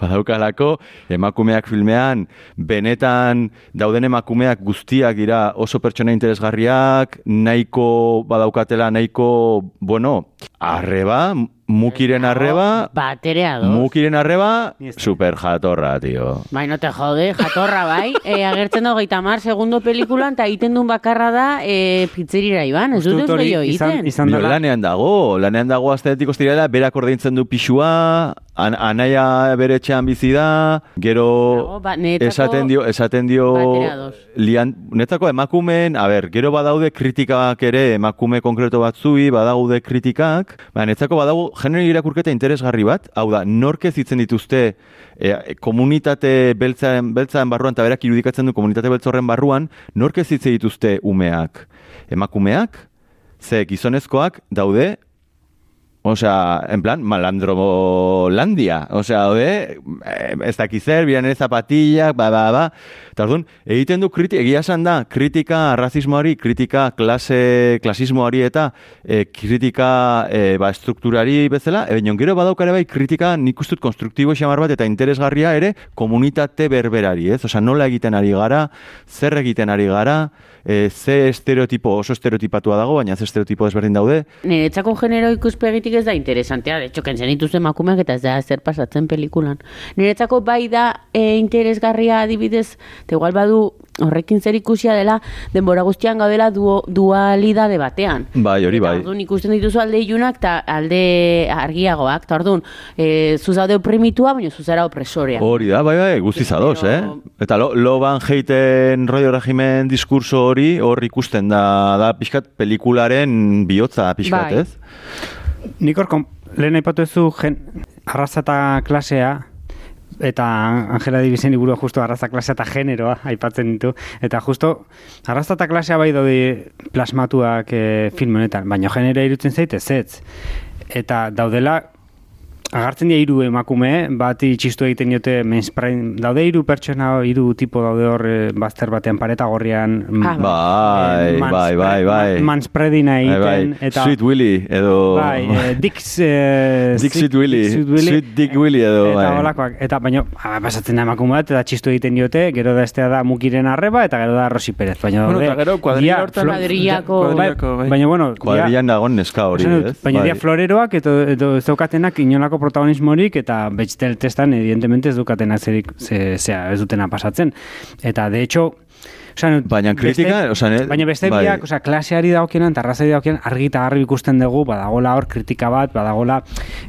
badaukalako emakumeak filmean, benetan dauden emakumeak guztiak dira oso pertsona interesgarriak, nahiko badaukatela, nahiko, bueno, arreba, mukiren arreba, Baterea dos. mukiren arreba, super jatorra, tío. Bai, no te jode, jatorra bai. E, agertzen da hogeita mar segundo pelikulan, eta egiten duen bakarra da e, pizzerira iban. Ez dut ez hori gehiago izan, izan lanean dago, lanean dago asteetik ostirela, berak ordaintzen du pixua, an, anaia bere etxean bizi da, gero Dago, ba, esaten dio, esaten dio, lian, netzako emakumeen, a ber, gero badaude kritikak ere, emakume konkreto batzui, badaude kritikak, ba, netzako badago genero irakurketa interesgarri bat, hau da, nork ez hitzen dituzte e, komunitate beltzaren, beltzaren barruan, eta berak irudikatzen du komunitate beltzorren barruan, nork ez hitze dituzte umeak, emakumeak, ze gizonezkoak daude Osea, en plan, malandrolandia. Osea, daude, eh, ez dakiz zer, biran ere zapatillak, ba, ba, ba. Eta orduan, egiten du kritika, egia esan da, kritika rasismoari, kritika klase, klasismoari eta eh, kritika eh, ba, strukturari bezala, e, baina gero badaukare bai kritika nik ustut konstruktibo xamar bat eta interesgarria ere komunitate berberari, ez? Osea, nola egiten ari gara, zer egiten ari gara, e, ze estereotipo, oso estereotipatua dago, baina ze estereotipo desberdin daude, Niretzako genero ikuspegitik ez da interesantea, de hecho, kentzen dituz emakumeak eta ez da zer pasatzen pelikulan. Niretzako bai da e, interesgarria adibidez, te igual badu horrekin zer ikusia dela, denbora guztian gaudela duo, dualidade batean. Bai, hori Eta bai. Orduan ikusten dituzu alde ilunak eta alde argiagoak. Eta orduan, e, zuzaude oprimitua, baina zuzara opresorea. Hori da, bai, bai, guztiz ados, eh? Eta lo, loban jeiten rollo regimen diskurso hori, hor ikusten da, da pixkat pelikularen bihotza pixkat, Bai. ez? Nik hor, lehen aipatu duzu gen, arraza klasea, eta Angela Dibizen liburu justo arraza klasea eta generoa aipatzen ditu. Eta justo arraza eta klasea bai daude plasmatuak e, film honetan, baina genera irutzen zait ez ez. Eta daudela agartzen dira hiru emakume, bati txistu egiten diote mainspring, daude hiru pertsona, hiru tipo daude hor eh, bazter batean pareta gorrian. Ah, Bai, eh, bai, bai, bai. ma- Manspreading Bai, egiten. bai. Eta, Sweet Willy, edo... Bai, eh, Dix... Eh, Dick Sweet- Sweet Willy, Sweet Willy. Sweet Dick Willy edo, Eta bai. holakoak. Eta baina, ah, pasatzen da emakume bat, eta txistu egiten diote, gero da estea da Mukiren arreba, eta gero da Rosi Perez. Baina, Bueno, daude, eta gero kuadrilla hortan- Kuadrillako- bai, Kuadrillako, bai. Baina, bueno, Kuadrillan dagoen neska hori, ez? Baina Bai. dia floreroak edo, edo ez daukatenak inolako protagonismorik eta betxtel testan evidentemente ez daukatenak zerik, ze, zea, ez dutena pasatzen. Eta de hecho, Osan, Baina kritika, osan, eh, baina beste bai. biak, osea, klaseari dagokienan, eta arrazari dagokienan, argi eta garbi ikusten dugu, badagola hor kritika bat, badagola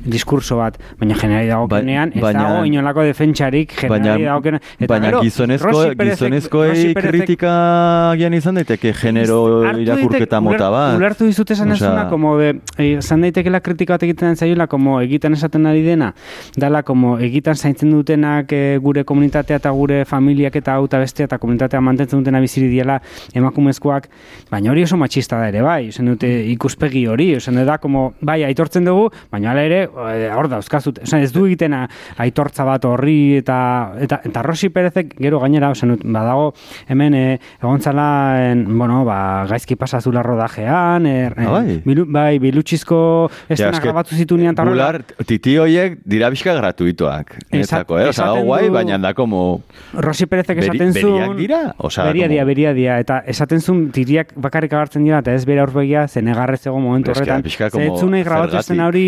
diskurso bat, baina generari dagokienean, ez baina- dago inolako defentsari generari Baina, dagokienan. Eta baina gero, gizonezko, Perezek- gizonezkoei Perezek- kritika gian izan daiteke genero irakurketa daiteke- mota bat. Ulertu dizut esan ezuna, como de, eh, esan daitekela kritika bat egiten zaiola, como egiten esaten ari dena, dala, como egiten zaintzen dutenak eh, gure komunitatea eta gure familiak eta hau eta bestea eta komunitatea mantentzen dutena biziri diela emakumezkoak, baina hori oso matxista da ere, bai, esan dute ikuspegi hori, esan da, como, bai, aitortzen dugu, baina hala ere, eh, hor dauzkazut, esan ez du egitena aitortza bat horri eta, eta, eta Rosi Perezek gero gainera, esan dut, badago, hemen, e, egontzala, en, bueno, ba, gaizki pasazula rodajean, er, Ah, bai? bilu, bai, bilutxizko estena grabatu zitunean, eta horrela. Bular, titi hoiek dira bizka gratuitoak. Netzako, eh? Osa, guai, baina da como... Rosi Perezek esaten zuen... beriak dira? Beria dira, beria dira. Eta esaten zuen tiriak bakarrik agartzen dira, eta ez bere aurpegia, zenegarrez egon momentu Eske, horretan. pixka Ze como ez zuen nahi grabatu zen hori,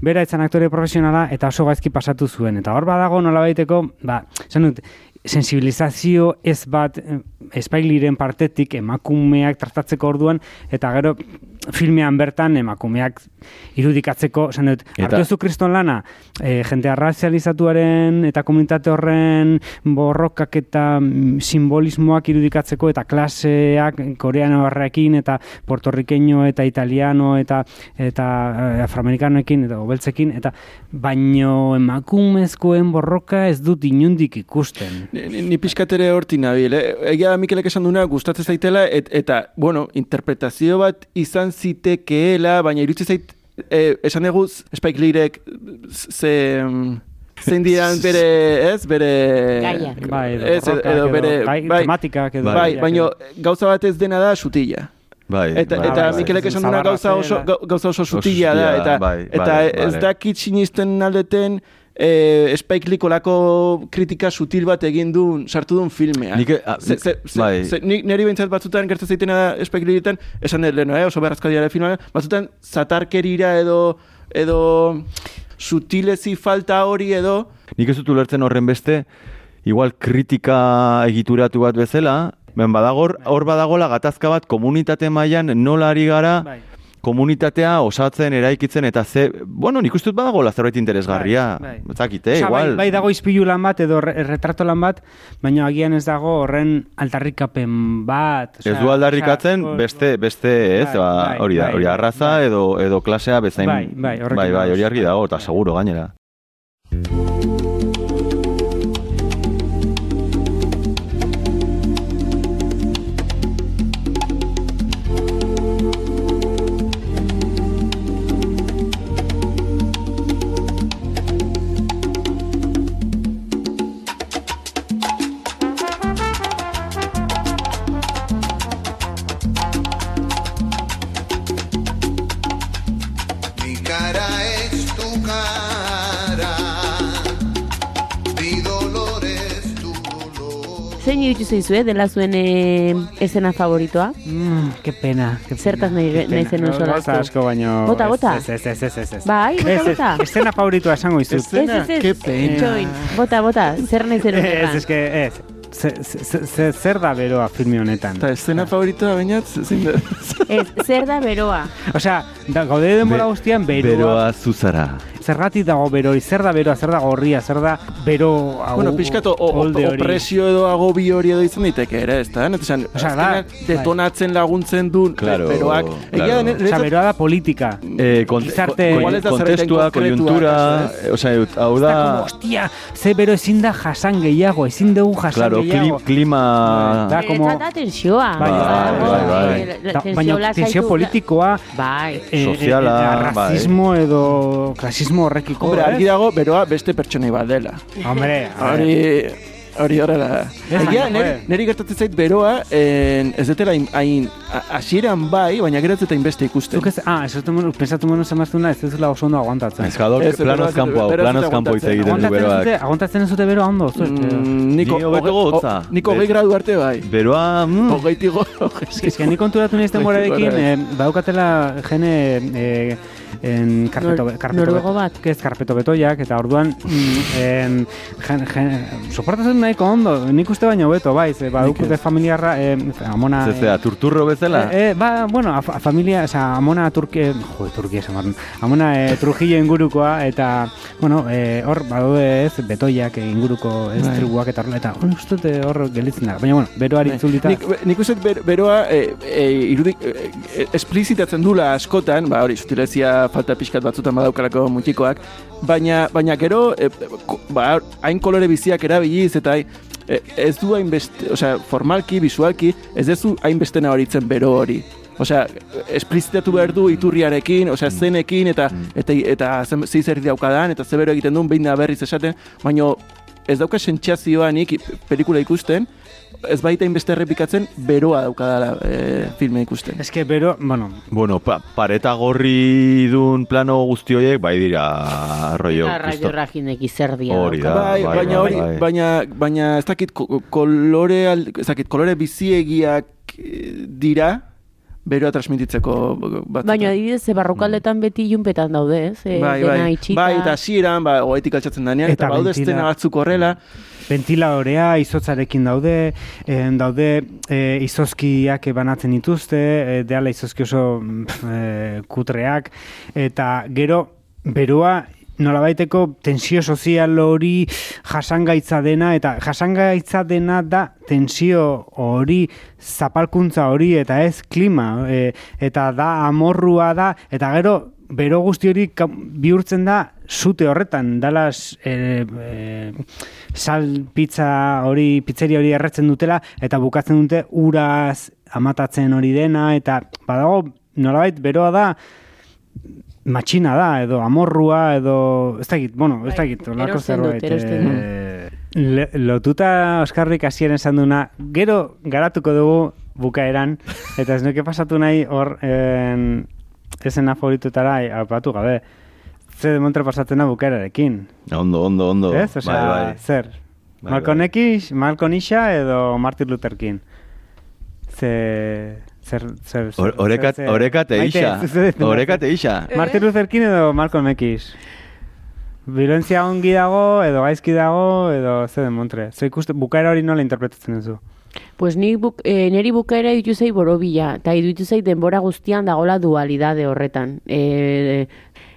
bera etzan aktore profesionala, eta oso gaizki pasatu zuen. Eta hor badago nola baiteko, ba, esan dut, sensibilizazio ez bat eh, espailiren partetik emakumeak tratatzeko orduan eta gero filmean bertan emakumeak irudikatzeko, esan dut, hartu kriston lana, e, jente arrazializatuaren eta komunitate horren borrokak eta mm, simbolismoak irudikatzeko eta klaseak koreano horrekin eta puertorrikeño eta italiano eta eta eh, afroamerikanoekin eta obeltzekin eta baino emakumezkoen borroka ez dut inundik ikusten. Ni, ni- pixkatere horti nabil, eh? Egia Mikelek esan duna gustatzen zaitela, et, eta, bueno, interpretazio bat izan zitekeela, baina iruditzen zait, eh, esan dugu Spike Leerek ze... mm, Zein diran bere, ez, bere... Gaiak. Bai, edo ez, edo, edo bere, gai- bai, tematikak edo bai, baina gauza bat ez dena da sutila. Bai, Eta, bai, eta bai. Mikelek esan duna gauza oso, gauza oso sutila da, eta, bai, eta bai, ez dakit sinisten aldeten eh, Spike Lee kolako kritika sutil bat egin duen, sartu duen filmea. Nik, a, Ze, ze, ze, bai. ze, nik niri behintzat batzutan gertzen zaitena Spike Lee-etan, esan dut leheno, eh, oso beharrazkadiara filmean, batzutan zatarkerira edo, edo sutilezi falta hori edo, Nik ez dut ulertzen horren beste, igual kritika egituratu bat bezala, ben badagor, hor badagola gatazka bat komunitate mailan nola ari gara, Bai. Komunitatea osatzen, eraikitzen, eta ze, bueno, nik uste dut badagola zerbait interesgarria. Bai, bai. Dakite, Osea, igual. bai, bai dago izpilu lan bat edo re- retrato lan bat, baina agian ez dago horren aldarrikapen bat. Ez du aldarrikatzen, osea, beste, beste, ez, Bai, ba, bai, hori da, bai, hori bai, arraza bai. edo, edo klasea bezain, Bai, bai, bai, bai, hori argi bai, dago, eta bai. seguro gainera. Zein iruditu zaizue dela zuen eh, esena favoritoa? Mm, que pena. Que Zertaz nahi- nahi zenuen No, solastu? Gauza asko baino... Bota, bota. Ez, ez, ez, ez, ez, ez. Bai, bota, bota. Estena favoritua esango izut. Escena, Ez, ez, ez. Ke pena. Itxoin. Bota, bota, zer nahi zenuen Ez, ez, que, ez. Ze- ze- ze- Zer da beroa filme honetan? Eta escena favoritoa bainat, zein da? Ez, zer da beroa? Osea, gaude denbora Be- guztian beroa. Beroa zuzara. Zergatik dago beroi, zer da beroa, zer da gorria, zer da bero... hau- Bueno, pixkat, o- o- olde hori. opresio edo agobi hori edo izan daiteke ere, ez da? Esan, Osea, da, azkenean detonatzen laguntzen du Claro, beroak. Egia claro. da, Osea, beroa da politika. Eh, kont Gizarte- da kontestua, eh, osea, hau da, como, da, hostia, ze bero ezin da jasan gehiago, ezin dugu jasan claro, gehiago. klima... Da, como- Eta da tensioa. Bai, bai, bai, bai. Eh, la- Da, tensio baina tensio politikoa, Bai. eh, Soziala, eh, eh, bai. rasismo edo klasismo horrekiko. Hombre, ez? argi dago, beroa beste pertsonei bat dela. Hombre. Hori, hori horrela da. Ez, Egia, neri, neri gertatzen zait beroa, en, ez dutela hain- hain, a- hasieran bai, baina gero ez dut hainbeste ikusten. Zuk ez, ah, ez dut pensatu menu zemaztuna, ez duzula oso ondo aguantatzen. Ez, beroa planoz ez- kanpo hau, beroa ez planoz kanpo hitz aguantatzen. egiten du ez beroak. aguantatzen ez dute bero ondo, zuet. Mm, niko, Ni hobeto gotza. Niko hogei gradu arte bai. Beroa, mm, Hogeiti go, Ez que ni konturatu naiz denborarekin, Bai, eh, badaukatela jene eh, en karpeto, Nor- karpeto noruego bat. Ez, karpeto betoiak, eta orduan, en, jen, jen, soportatzen nahiko ondo, nik uste baino beto, bai, ze, badukute familiarra, eh, amona... ze zera, turturro bezala? Eh, eh, ba, bueno, a, a familia, oza, amona Turkia, jo, Turkia esan amona eh, Trujillo ingurukoa, eta, bueno, eh, hor, badaude ez, betoiak eh, inguruko ez Bai. tribuak eta horrela, eta hori uste dut hor gelitzen da. Baina, bueno, beroari itzulita. Nik, nik uste ber, beroa e, e, irudik, e, e, esplizitatzen dula askotan, ba hori, sutilezia falta pixkat batzutan badaukalako mutikoak, baina, baina gero, e, ba, hain kolore biziak erabiliz, eta e, ez du hainbeste, osea, formalki, visualki, ez dezu hainbeste nabaritzen bero hori. Osea, esplizitatu behar du iturriarekin, osea, zenekin, eta, eta, eta, zen- ze zer daukadan, eta ze bero egiten duen, behin da berriz esaten, baina ez dauka sentsazioa nik pelikula ikusten, ez baita inbeste errepikatzen, beroa daukadala e, filme ikusten. Ez que bero, bueno, Bueno, pa, pareta gorri dun plano guzti horiek, bai dira, rollo, Arraio Kristo- rajinek izerdia. Hori da. bai, bai, baina bai, hori, bai. baina, baina ez dakit ko- kolore, ez dakit kolore biziegiak eh, dira, beroa transmititzeko bat. Baina adibidez, barrokaldetan beti junpetan daude, ez? E, bai, dena bai, itxita. bai, eta hasieran, ba, oetik altxatzen danean, eta, Eta baude estena batzuk horrela, ventiladorea izotzarekin daude, en, daude e, izozkiak banatzen dituzte, e, deala izozki oso mm, e, kutreak, eta gero beroa nolabaiteko tensio sozial hori jasangaitza dena, eta jasangaitza dena da tensio hori, zapalkuntza hori, eta ez klima, e, eta da amorrua da, eta gero bero guzti hori bihurtzen da zute horretan, dalas e, e, sal pizza hori, pizzeria hori erretzen dutela, eta bukatzen dute uraz amatatzen hori dena, eta badago nolabait beroa da matxina da, edo amorrua, edo, ez dakit, bueno, ez Bai, dakit, olako zerbait. eh, le- lotuta Oskarrik hasieran esan duna, gero garatuko dugu bukaeran, eta ez nuke pasatu nahi hor en, esena favoritutara apatu gabe. Ze demontre pasatzen da bukaerarekin. Ondo, ondo, ondo. Ez? Osea, bai, bai. zer? Bai, bai. X, Malcolm Isha edo Martin Luther King? Ze... Zer, zer, zer, Or- Orekat, zer- orekat eixa. Orekat eixa. Martin Luther King edo Malcolm X? Violentzia ongi dago, edo gaizki dago, edo ze demontre. Ze ikuste, bukaera hori nola interpretatzen duzu? Pues nik buk, e, neri bukaera ditu zei borobila, eta iruditu zei denbora guztian dagola dualidade horretan. E,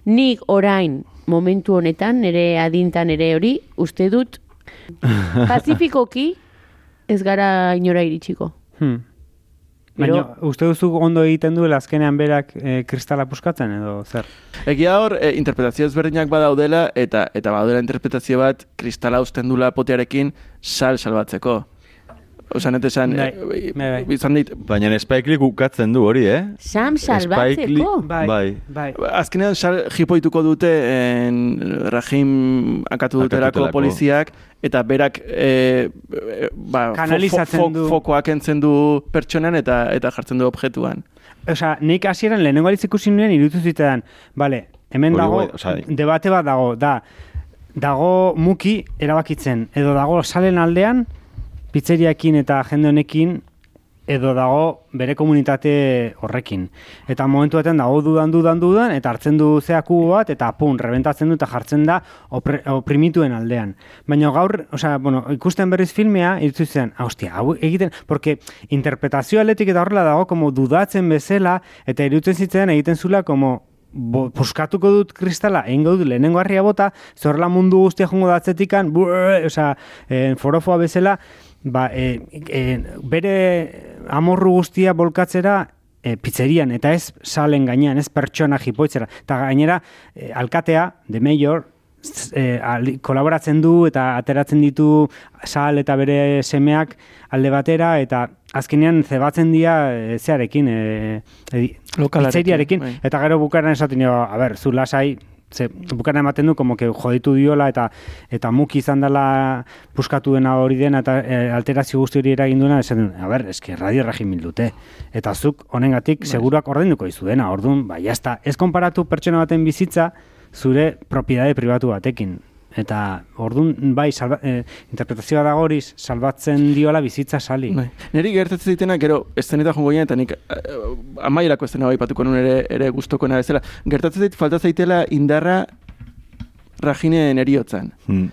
nik orain momentu honetan, nire adintan ere hori, uste dut, pazifikoki ez gara inora iritsiko. Hmm. Baina, uste duzu ondo egiten duela azkenean berak e, kristala puskatzen edo zer? Egia hor, e, interpretazio ezberdinak badaudela, eta eta badaudela interpretazio bat kristala uzten dula potearekin sal salbatzeko. Osa, nete esan, Bai, bai, bai. izan dit, Baina Spike Lee ukatzen du hori, eh? Sam Spike salbatzeko? Bai, Bai. bai. azkenean sal jipoituko dute en, rajim akatu Akatutelako. poliziak, eta berak e, e, ba, fo- Kanalizatzen fo, du. fokoa kentzen du pertsonan eta eta jartzen du objektuan. Osea, nik hasieran lehenengo alitz ikusi nuen iruditu zitzaidan, bale, hemen dago, guai, osea, debate bat dago, da, dago muki erabakitzen, edo dago salen aldean, pizzeriakin eta jende honekin edo dago bere komunitate horrekin. Eta momentu batean dago dudan, dudan, dudan, eta hartzen du zea kubo bat, eta pun, rebentatzen du eta jartzen da opre, oprimituen aldean. Baina gaur, osea, bueno, ikusten berriz filmea, iritzu zen, "Ah, hau egiten, porque interpretazio aletik eta horrela dago, como dudatzen bezala, eta irutzen zitzen egiten zula, como bo, puskatuko dut kristala, egingo dut lehenengo harria bota, zorrela mundu guztia jongo datzetikan, osea, eh, forofoa bezala, ba, e, e, bere amorru guztia bolkatzera e, pizzerian, eta ez salen gainean, ez pertsona jipoitzera. Eta gainera, e, alkatea, de mayor, e, al- kolaboratzen du eta ateratzen ditu sal eta bere semeak alde batera eta azkenean zebatzen dira e, zearekin, e, e, pizzeriarekin, bai. eta gero bukaran esaten dio, a ber, zu lasai, ze bukaran ematen du como que joditu diola eta eta muki izan dela puskatu dena hori dena eta e, alterazio guzti hori eragin duena esaten du, a ber, eske radio regimil dute. Eta zuk honengatik seguruak ordainduko dizu dena. Ordun, ba jazta, ez konparatu pertsona baten bizitza zure propiedade pribatu batekin. Eta ordun bai salba, e, interpretazioa da horiz salbatzen diola bizitza sali. Bai. Neri gertatzen ditena, gero, eszeneta jongo ginen, eta nik uh, amaierako estena bai patuko nun ere, ere guztokoena bezala. Gertatzen zait, falta zaitela indarra rajinen eriotzan. Hmm.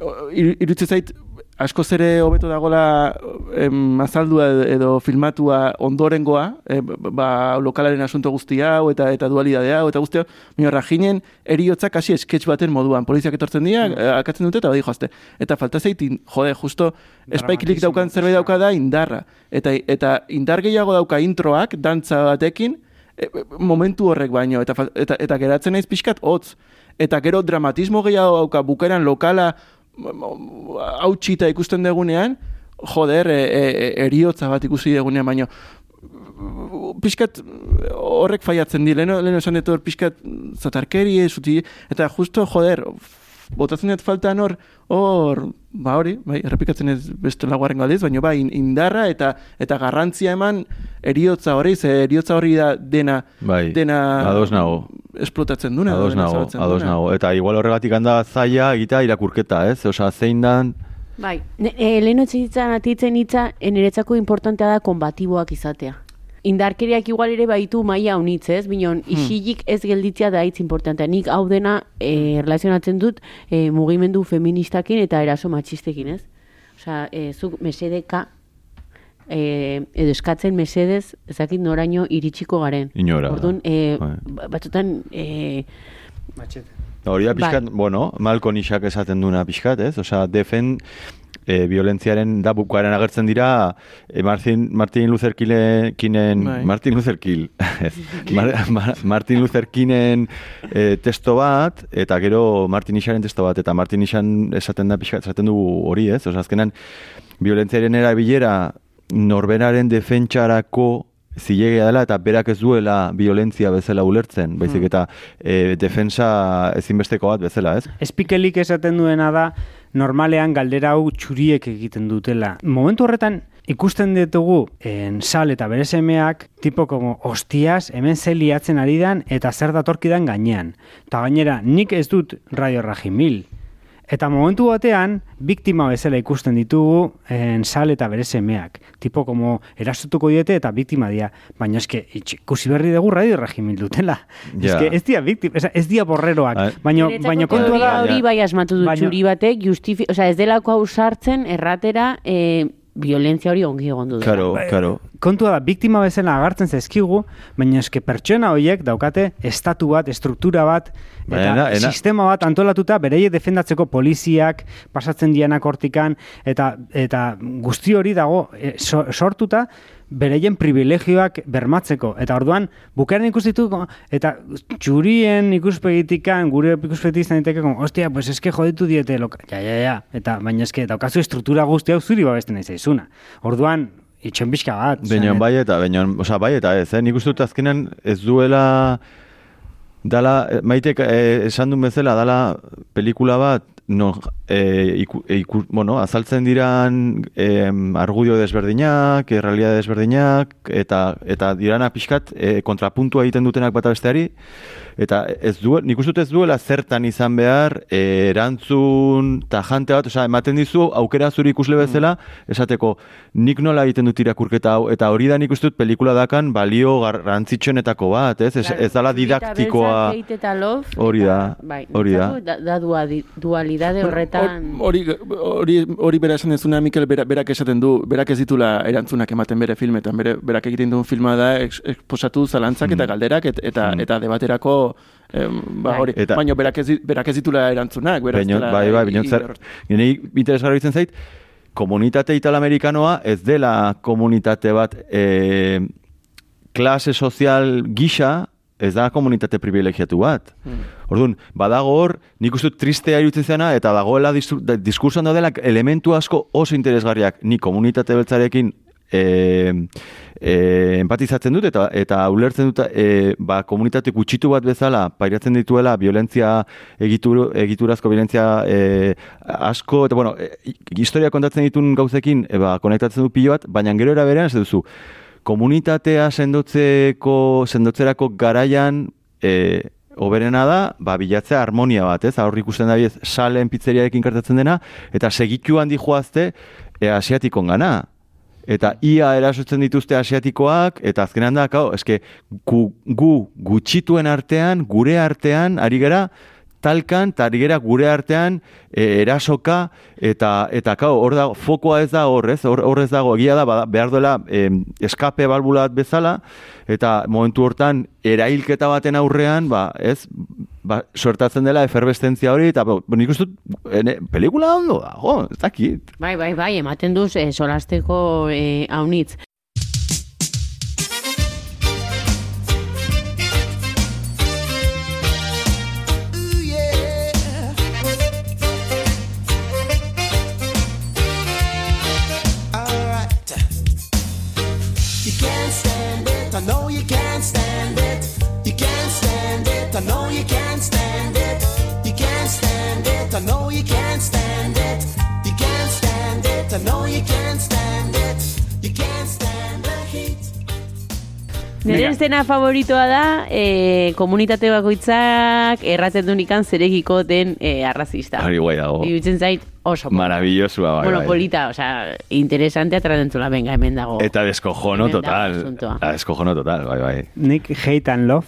O- ir- Iruditzen zait, askoz ere hobeto dagola em, azaldua edo filmatua ondorengoa, e, ba, lokalaren asunto guzti hau eta eta dualidade hau eta guzti hau, baina rajinen eriotzak hasi sketch baten moduan. Poliziak etortzen dira, mm. akatzen dute eta bai joazte. Eta falta zaitin, jode, justo espaiklik daukan zerbait dauka da indarra. Eta, eta indar gehiago dauka introak, dantza batekin, e, e, momentu horrek baino, eta, eta, eta geratzen naiz pixkat hotz. Eta gero dramatismo gehiago dauka bukaeran lokala hautsita ikusten degunean, joder, e, e, eriotza bat ikusi degunean, baino pixkat horrek faiatzen di, leheno, leheno esan dut hor pixkat zatarkeri, zuti, eta justo, joder, botatzen dut faltan hor, hor, ba hori, bai, errepikatzen ez beste laguaren galdiz, baina bai, in- indarra eta eta garrantzia eman eriotza hori, ze eriotza hori da dena, Bai, dena ados nago. esplotatzen duna. Ados nago, ados nago. Eta igual horregatik handa zaila egitea irakurketa, ez? Osea, zein dan... Bai, e, lehen atitzen hitza, niretzako importantea da konbatiboak izatea. Indarkeriak igual ere baitu maila unitz, ez? Binon, isilik ez gelditzea da hitz importantea. Nik hau dena e, relazionatzen dut e, mugimendu feministakin eta eraso matxistekin, ez? Osea, e, zuk mesedeka e, edo eskatzen mesedez, ezakit noraino iritsiko garen. Inora. Orduan, e, Bai. ba- batzutan e, Matxete. Hori da Bai. pixkat, bueno, Malko Nixak esaten duna pixkat, ez? Osea, defen e, violentziaren da bukaeran agertzen dira e, Martin, Martin Luther kinen, Bai. Martin Luther Kill, ez, Mar, Mar, Martin Luther Kinen e, testo bat, eta gero Martin Nixaren testo bat, eta Martin Nixan esaten da esaten du hori, ez? Osea, azkenan, violentziaren erabilera norberaren defentsarako zilegea dela eta berak ez duela violentzia bezala ulertzen, baizik eta e, defensa ezinbesteko bat bezala, ez? Espikelik esaten duena da normalean galdera hau txuriek egiten dutela. Momentu horretan ikusten ditugu en sal eta bere semeak tipo como hostias hemen ze liatzen ari dan eta zer datorkidan gainean. Eta gainera nik ez dut Radio Rajimil. Eta momentu batean, biktima bezala ikusten ditugu en sal eta bere semeak. Tipo como erasotuko diete eta biktima dira. Baina eske, ikusi berri dugu radio regimil dutela. Ja. Eske, ez dia biktima, ez dia borreroak. Baina, baina kontua da, hori bai asmatu du Baina- txuri batek, justifi, osea, ez delako hau sartzen erratera e, violentzia hori ongi egon du. Karo, karo. kontua da, biktima bezala agartzen zaizkigu, baina eske pertsona horiek daukate estatu bat, estruktura bat, eta Baina, ena- ena- sistema bat antolatuta bereiek defendatzeko poliziak pasatzen dianak hortikan, eta, eta guzti hori dago e, so- sortuta bereien privilegioak bermatzeko. Eta orduan, bukaran ikustituko, eta txurien ikuspegitikan, gure ikuspegitik izan ostia, pues eske joditu diete loka. Ja, ja, ja. Eta, baina eske, daukazu estruktura guzti hau zuri babesten nahi zaizuna. Orduan, itxen pixka bat. Baina bai eta, baina, osea, bai eta ez, eh? Nik uste dut azkenan ez duela Dala, eh, maitek eh, esan duen bezala, dala pelikula bat, no, eh, iku, eh, iku, bueno, azaltzen diran eh, argudio desberdinak, eh, realidade desberdinak, eta, eta dirana pixkat eh, kontrapuntua egiten dutenak bata besteari, eta ez du, nik uste ez duela zertan izan behar eh, erantzun tajante bat, osea, ematen dizu aukera zuri ikusle bezala, esateko nik nola egiten dut irakurketa hau, eta hori da nik uste dut pelikula dakan balio garrantzitsuenetako bat, ez? Ez, ez dala didaktikoa. Hori da, bai, hori da. Da, da duali- dualidade horretan. Hori, hori, hori bera esan dezuna, Mikel, bera, berak esaten du, berak ez ditula erantzunak ematen bere filmetan, bere, berak egiten duen filma da ex, exposatu zalantzak eta galderak et, eta, eta debaterako em, ba, Bai. hori, Eta- baina berak ez, berak ez ditula erantzunak, berak ez Baina, dela bai, bai, baina zer, interesgarri itzen zait, komunitate italamerikanoa ez dela komunitate bat e, klase sozial gisa, ez da komunitate privilegiatu bat. Orduan, badago hor, nik uste tristea iruditzen zena, eta dagoela distur- da- diskursoan daudela elementu asko oso interesgarriak, ni komunitate beltzarekin e, e, empatizatzen dut eta eta ulertzen dut e, ba, komunitate gutxitu bat bezala pairatzen dituela violentzia egitur, egiturazko violentzia e, asko eta bueno, e, historia kontatzen ditun gauzekin e, ba, konektatzen du pilo bat, baina gero era berean ez duzu komunitatea sendotzeko sendotzerako garaian e, Oberena da, ba, bilatzea harmonia bat, ez? Hor ikusten da biz, salen pizzeriarekin gertatzen dena, eta segituan di joazte e, asiatikon gana. Eta ia erasotzen dituzte asiatikoak, eta azkenan da, kau, eske, gu, gu gutxituen artean, gure artean, ari gara, talkan, eta gure artean e, erasoka, eta, eta kau, hor da, fokoa ez da hor, ez? Hor, hor ez dago, egia da, bada, behar duela em, eskape balbula bezala, eta momentu hortan, erailketa baten aurrean, ba, ez, ba, sortatzen dela eferbestentzia hori, eta ba, nik uste pelikula ondo dago, ez dakit. Bai, bai, bai, ematen duz eh, solasteko eh, haunitz. Nire estena favoritoa da, eh, komunitate bakoitzak erratzen dunikan zeregiko den eh, arrazista. Hori guai dago. Iruditzen zait oso. polita. Maravillosua, bai, bueno, bai. polita, osea, interesante atradentzula, venga, hemen dago. Eta deskojono dago total. asuntoa. Ah, Deskojono total, bai, bai. Nik hate and love,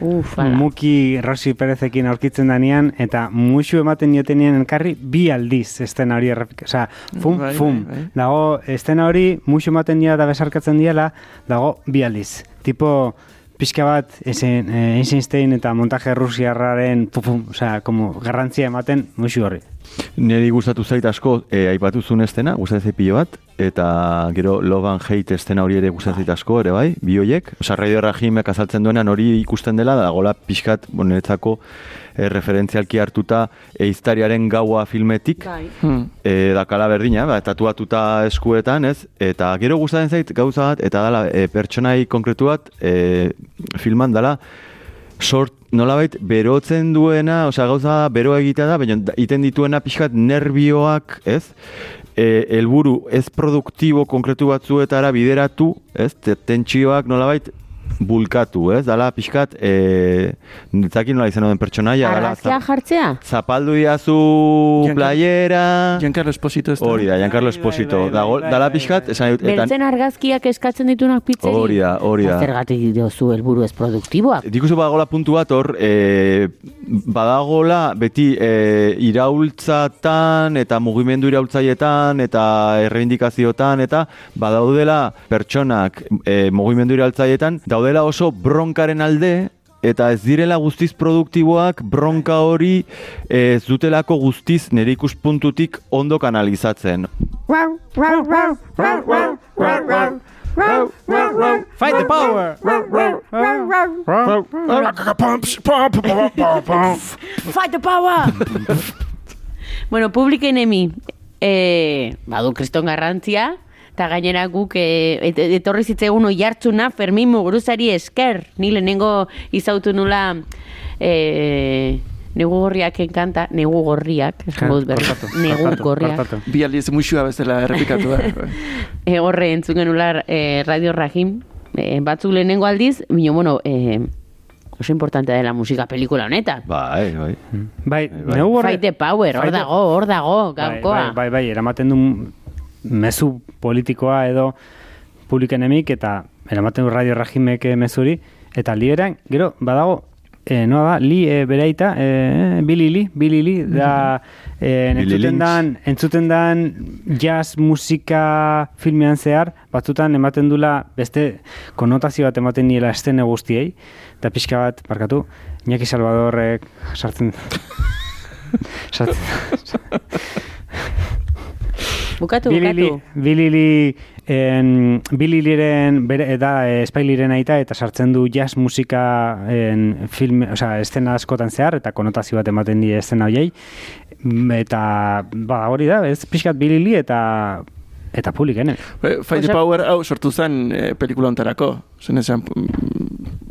Uf, ala. Muki Rosi Perezekin aurkitzen danean, eta musu ematen jotenien elkarri bi aldiz estena hori errepik. Osea, fum, Bai, fum. bai, bai. Dago, estena hori musu ematen dira da besarkatzen diela, dago bi aldiz. Tipo, pixka bat, esen, eh, Eisenstein eta montaje rusiarraren, pum, pum, osea, como garrantzia ematen musu horri. Neri gustatu zait asko, e, aipatu zuen estena, gustatzen zait pilo bat, eta gero Love and Hate estena hori ere gustatzen zait asko, ere bai, bi hoiek. Osa, Radio Rajimek azaltzen duenan hori ikusten dela, da gola pixkat, bueno, niretzako, e, referentzialki hartuta eiztariaren gaua filmetik, Bai. Hmm. e, dakala berdina, ba, tatuatuta eskuetan, ez? Eta gero gustatzen zait gauza bat, eta dala e, pertsonai konkretu bat e, filman dala sort nolabait berotzen duena, osea gauza da bero egitea da, baina iten dituena pixkat nervioak, ez? E, helburu ez produktibo konkretu batzuetara bideratu, ez? Te- Tentsioak nolabait bulkatu, ez? Dala pixkat, e, nintzakin nola izan den pertsonaia, dala Argazkia jartzea? zapaldu diazu Giancarlo- playera... Giancarlo Esposito ez da? Hori da, Giancarlo Bai, bai, Esposito. bai, dala pixkat, esan dut, Beltzen argazkiak eskatzen ditunak pitzeri? Hori da, hori da. Zergatik diozu helburu ez produktiboak. Dikuzu badagola puntu bat hor, e, badagola beti e, iraultzatan eta mugimendu iraultzaietan eta erreindikaziotan eta badaudela pertsonak e, mugimendu iraultzaietan daudela oso bronkaren alde eta ez direla guztiz produktiboak bronka hori e, ez dutelako guztiz nire ikuspuntutik ondo kanalizatzen. Fight the power! Fight the power! bueno, Public Enemy, eh, badu kriston garrantzia, Eta gainera guk e, et, etorri zitzegun oi hartzuna Fermin Muguruzari esker. Ni lehenengo izautu nula e, negu gorriak enkanta, negu gorriak, esango dut berriz, negu gorriak. Bi aldiz muxua bezala errepikatu da. E, horre entzun genula e, Radio Rajim, e, batzuk lehenengo aldiz, bino, bueno, e, oso importantea dela musika pelikula honetan. Bai, bai. Bai, bai. neu horre... Fight the power, hor Fight the- dago, hor dago, Bai, gaurkoa. Bai, bai, bai, eramaten du mezu politikoa edo publikenemik eta eramaten du radio regimek eh, mezuri. Eta liberan, gero, badago e, noa da, li e, bereita, e, Billy Lee, Billy Lee, da e, entzuten dan, entzuten dan jazz musika filmean zehar, batzutan ematen dula beste konotazio bat ematen niela estene guztiei, eta pixka bat, barkatu, Iñaki Salvadorrek sartzen... sartzen Bukatu, Bilili, bukatu. Bilili, en, Bililiren bere da eh, Espailiren aita eta sartzen du jazz musika en, film, osea, estena askotan zehar eta konotazio bat ematen die estena hoiei. Mm, Eta ba hori da, ez pixkat Bilili eta eta publiken. Eh, Fight the Power hau sortu zen eh, pelikula ontarako. Zen esan, mm,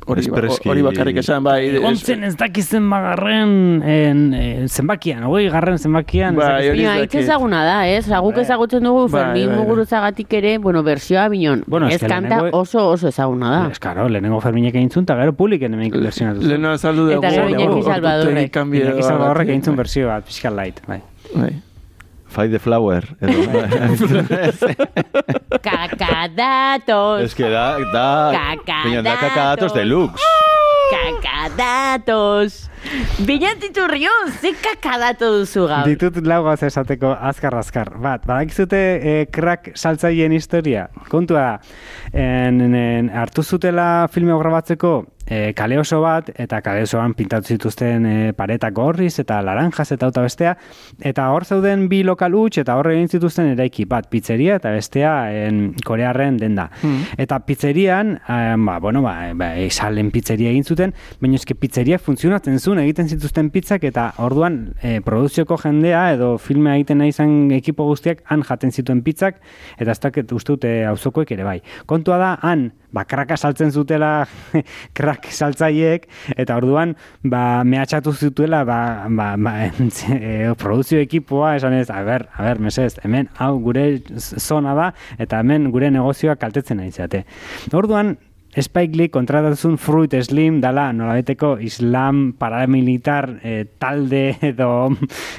hori, ba- hori bakarrik esan, bai. Ontzen ez dakizen bagarren en, eh, zenbakian, hogei garren zenbakian. Bai, hori ezaguna da, ez? Guk Bai. ezagutzen dugu Bai, Fermin bai, bai. Muguruzagatik ere, bueno, bersioa binon. Bueno, ez kanta lehenengo- oso oso ezaguna da. Ez, karo, lehenengo Ferminek egin zuen, eta gero publiken hemen versionatu zuen. Leheno azaldu dugu. Eta gero Iñaki Salvadorrek. Iñaki Salvadorrek egin zuen bai. bersio bat, pixkat light, bai. Bai. Fight the flower. Kakadatos. es que da, da, Kakadatos. Baina da kakadatos deluxe. Kakadatos. Binatiturrio, ze kakadato duzu gaur. Ditut lau gauza esateko azkar azkar. Bat, badakizute e, crack saltzaileen historia. Kontua da, en, en, hartu zutela filme grabatzeko e, kale oso bat, eta kale osoan pintatu zituzten e, paretak gorriz, eta laranjas, eta auta bestea, eta hor zeuden bi lokal huts, eta hor egin zituzten eraiki bat pizzeria, eta bestea en, korearren denda. Eta pizzerian, eh, ba, bueno, ba, ba, salen pizzeria egin zuten, baina eske pizzeria funtzionatzen zuen, egiten zituzten pizzak, eta orduan e, produzioko jendea, edo filmea egiten nahi izan ekipo guztiak, han jaten zituen pizzak, eta ez dakit uste dute auzokoek ere bai. Kontua da, han, ba, kraka saltzen zutela krak saltzaiek, eta orduan, ba, mehatxatu zituela, ba, ba, ba, e, produzio ekipoa, esan ez, a ber, a ber, mesez, hemen, hau gure zona da, eta hemen gure negozioa kaltetzen nahi zate. Orduan, Spike Lee kontratatuzun Fruit Slim dala nolabeteko islam paramilitar eh, talde edo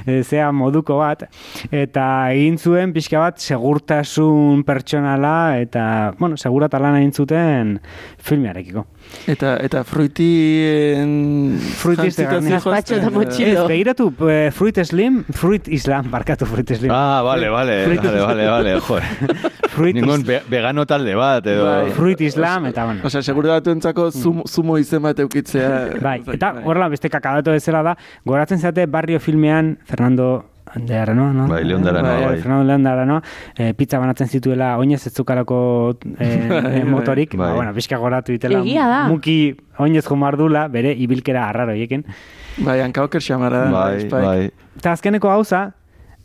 eh, zea moduko bat eta egin zuen pixka bat segurtasun pertsonala eta bueno, segurat lan egin zuten filmearekiko. Eta, eta fruitien... Garnia. zihoazten, Gazpacho da mochilo. Ez, begiratu, eh, Fruit Slim, Fruit Islam, barkatu Fruit Slim. Ah, vale, vale, Fruit- vale, vale, vale, joder. Fruit, Ningun is, ve vegano talde bat, edo... Bai. Fruit Islam, eta bueno. Osea, seguro datuentzako zumo, zumo izen bat eukitzea. Bai, eta Bai. horrela beste kakadato bezala da, goratzen zate barrio filmean Fernando de Aranoa, no? Bai, León de Aranoa, bai. Fernando León de Aranoa, eh, pizza banatzen zituela oinez ez zukalako eh, eh, motorik, Bai. ba, bueno, pixka goratu ditela. Egia da. Muki oinez jomardula, bere ibilkera arraro hiekin. Bai, hankaoker xamara. Bai, bai. Eta azkeneko gauza,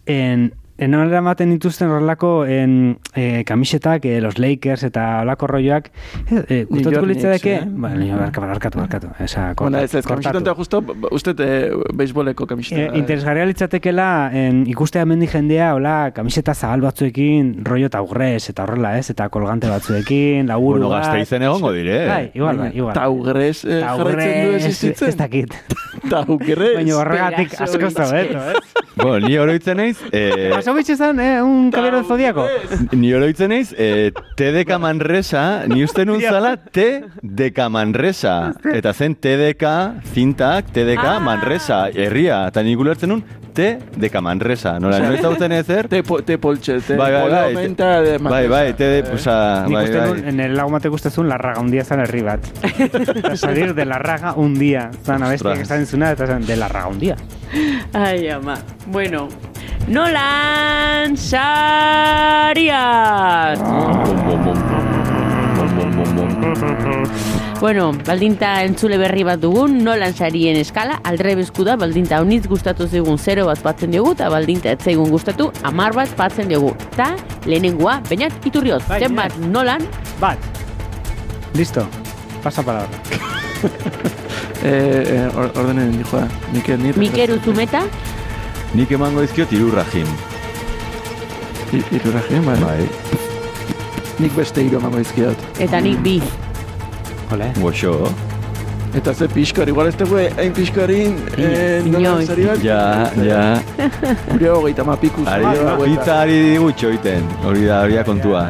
en, en nola ematen dituzten horrelako en, eh, kamisetak, eh, los Lakers eta olako rolloak, New gustatuko Knicks, eh? ba, nio, barka- barkatu, barkatu, esa, Bueno, ez, ez, kortatu. kamisetan justo, ba, uste, eh, beisboleko kamiseta. E, interesgarria litzatekela en, ikustea mendi jendea hola kamiseta zabal batzuekin rollo eta aurrez eta horrela ez eta kolgante batzuekin laburu Bueno, bat. gazteizen egongo dire. Bai, igual, bai, igual. Taugres eh, jarraitzen du existitzen. ez dakit. Taugres. Baina horregatik asko zabeto, eh? Bueno, ni oroitzen naiz... Eh, Pasó bitxezan, eh, un caballero del zodiaco. Ni oroitzen naiz, eh, TDK Manresa, ni uste nun zala TDK Manresa. Eta zen TDK, zintak, TDK Ah. Manresa, herria. Eta nik ulertzen nun TDK Manresa. Nola, noiz dauten ezer? Te, po, te poltxe, te Bai, bai, bai, de Bai, bai, TD, oza, Nik bai, uste nun, bai. en el lago mate gustezun larraga un día zan herri bat. Eta salir de larraga un día. Zan abestiak Ostras. esan de larraga un día. Ai, ama. Bueno, Nolan Sarias. Bueno, baldinta entzule berri bat dugun, nolan sarien eskala, aldrebesku da, baldinta honitz gustatu zigun 0 bat batzen diogu, eta baldinta ez zaigun gustatu, amar bat batzen diogu. Ta, lehenengoa, bainat iturrioz, Bai, zen Bainat. bat, nolan, Bat. Listo. Pasa palabra. Eh, eh, or- ordenen dijoa. Mikel nir. Mikeru Zumeta, Nik emango dizkiot irurrajim. Irurragin, bai. Bai. Nik beste hiru emango dizkiot. eta nik bi. Ole. Goxo. Eta ze pixkar, igual ez dugu hain pixkarin, eh, Inoiz. Ja, ja. Gure hogeita ma pikuz. Ari, pizza ari digutxo iten. Hori da, hori da kontua.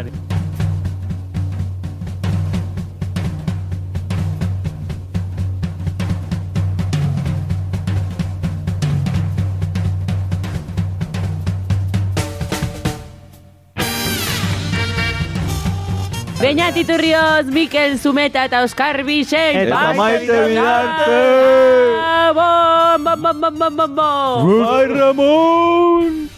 Bainat iturrioz, Mikel Zumeta eta Oskar Bixen. Eta Bai, Maite Bidarte. Bom, bom, bom, bom, bom, bom. Bai, Ramon!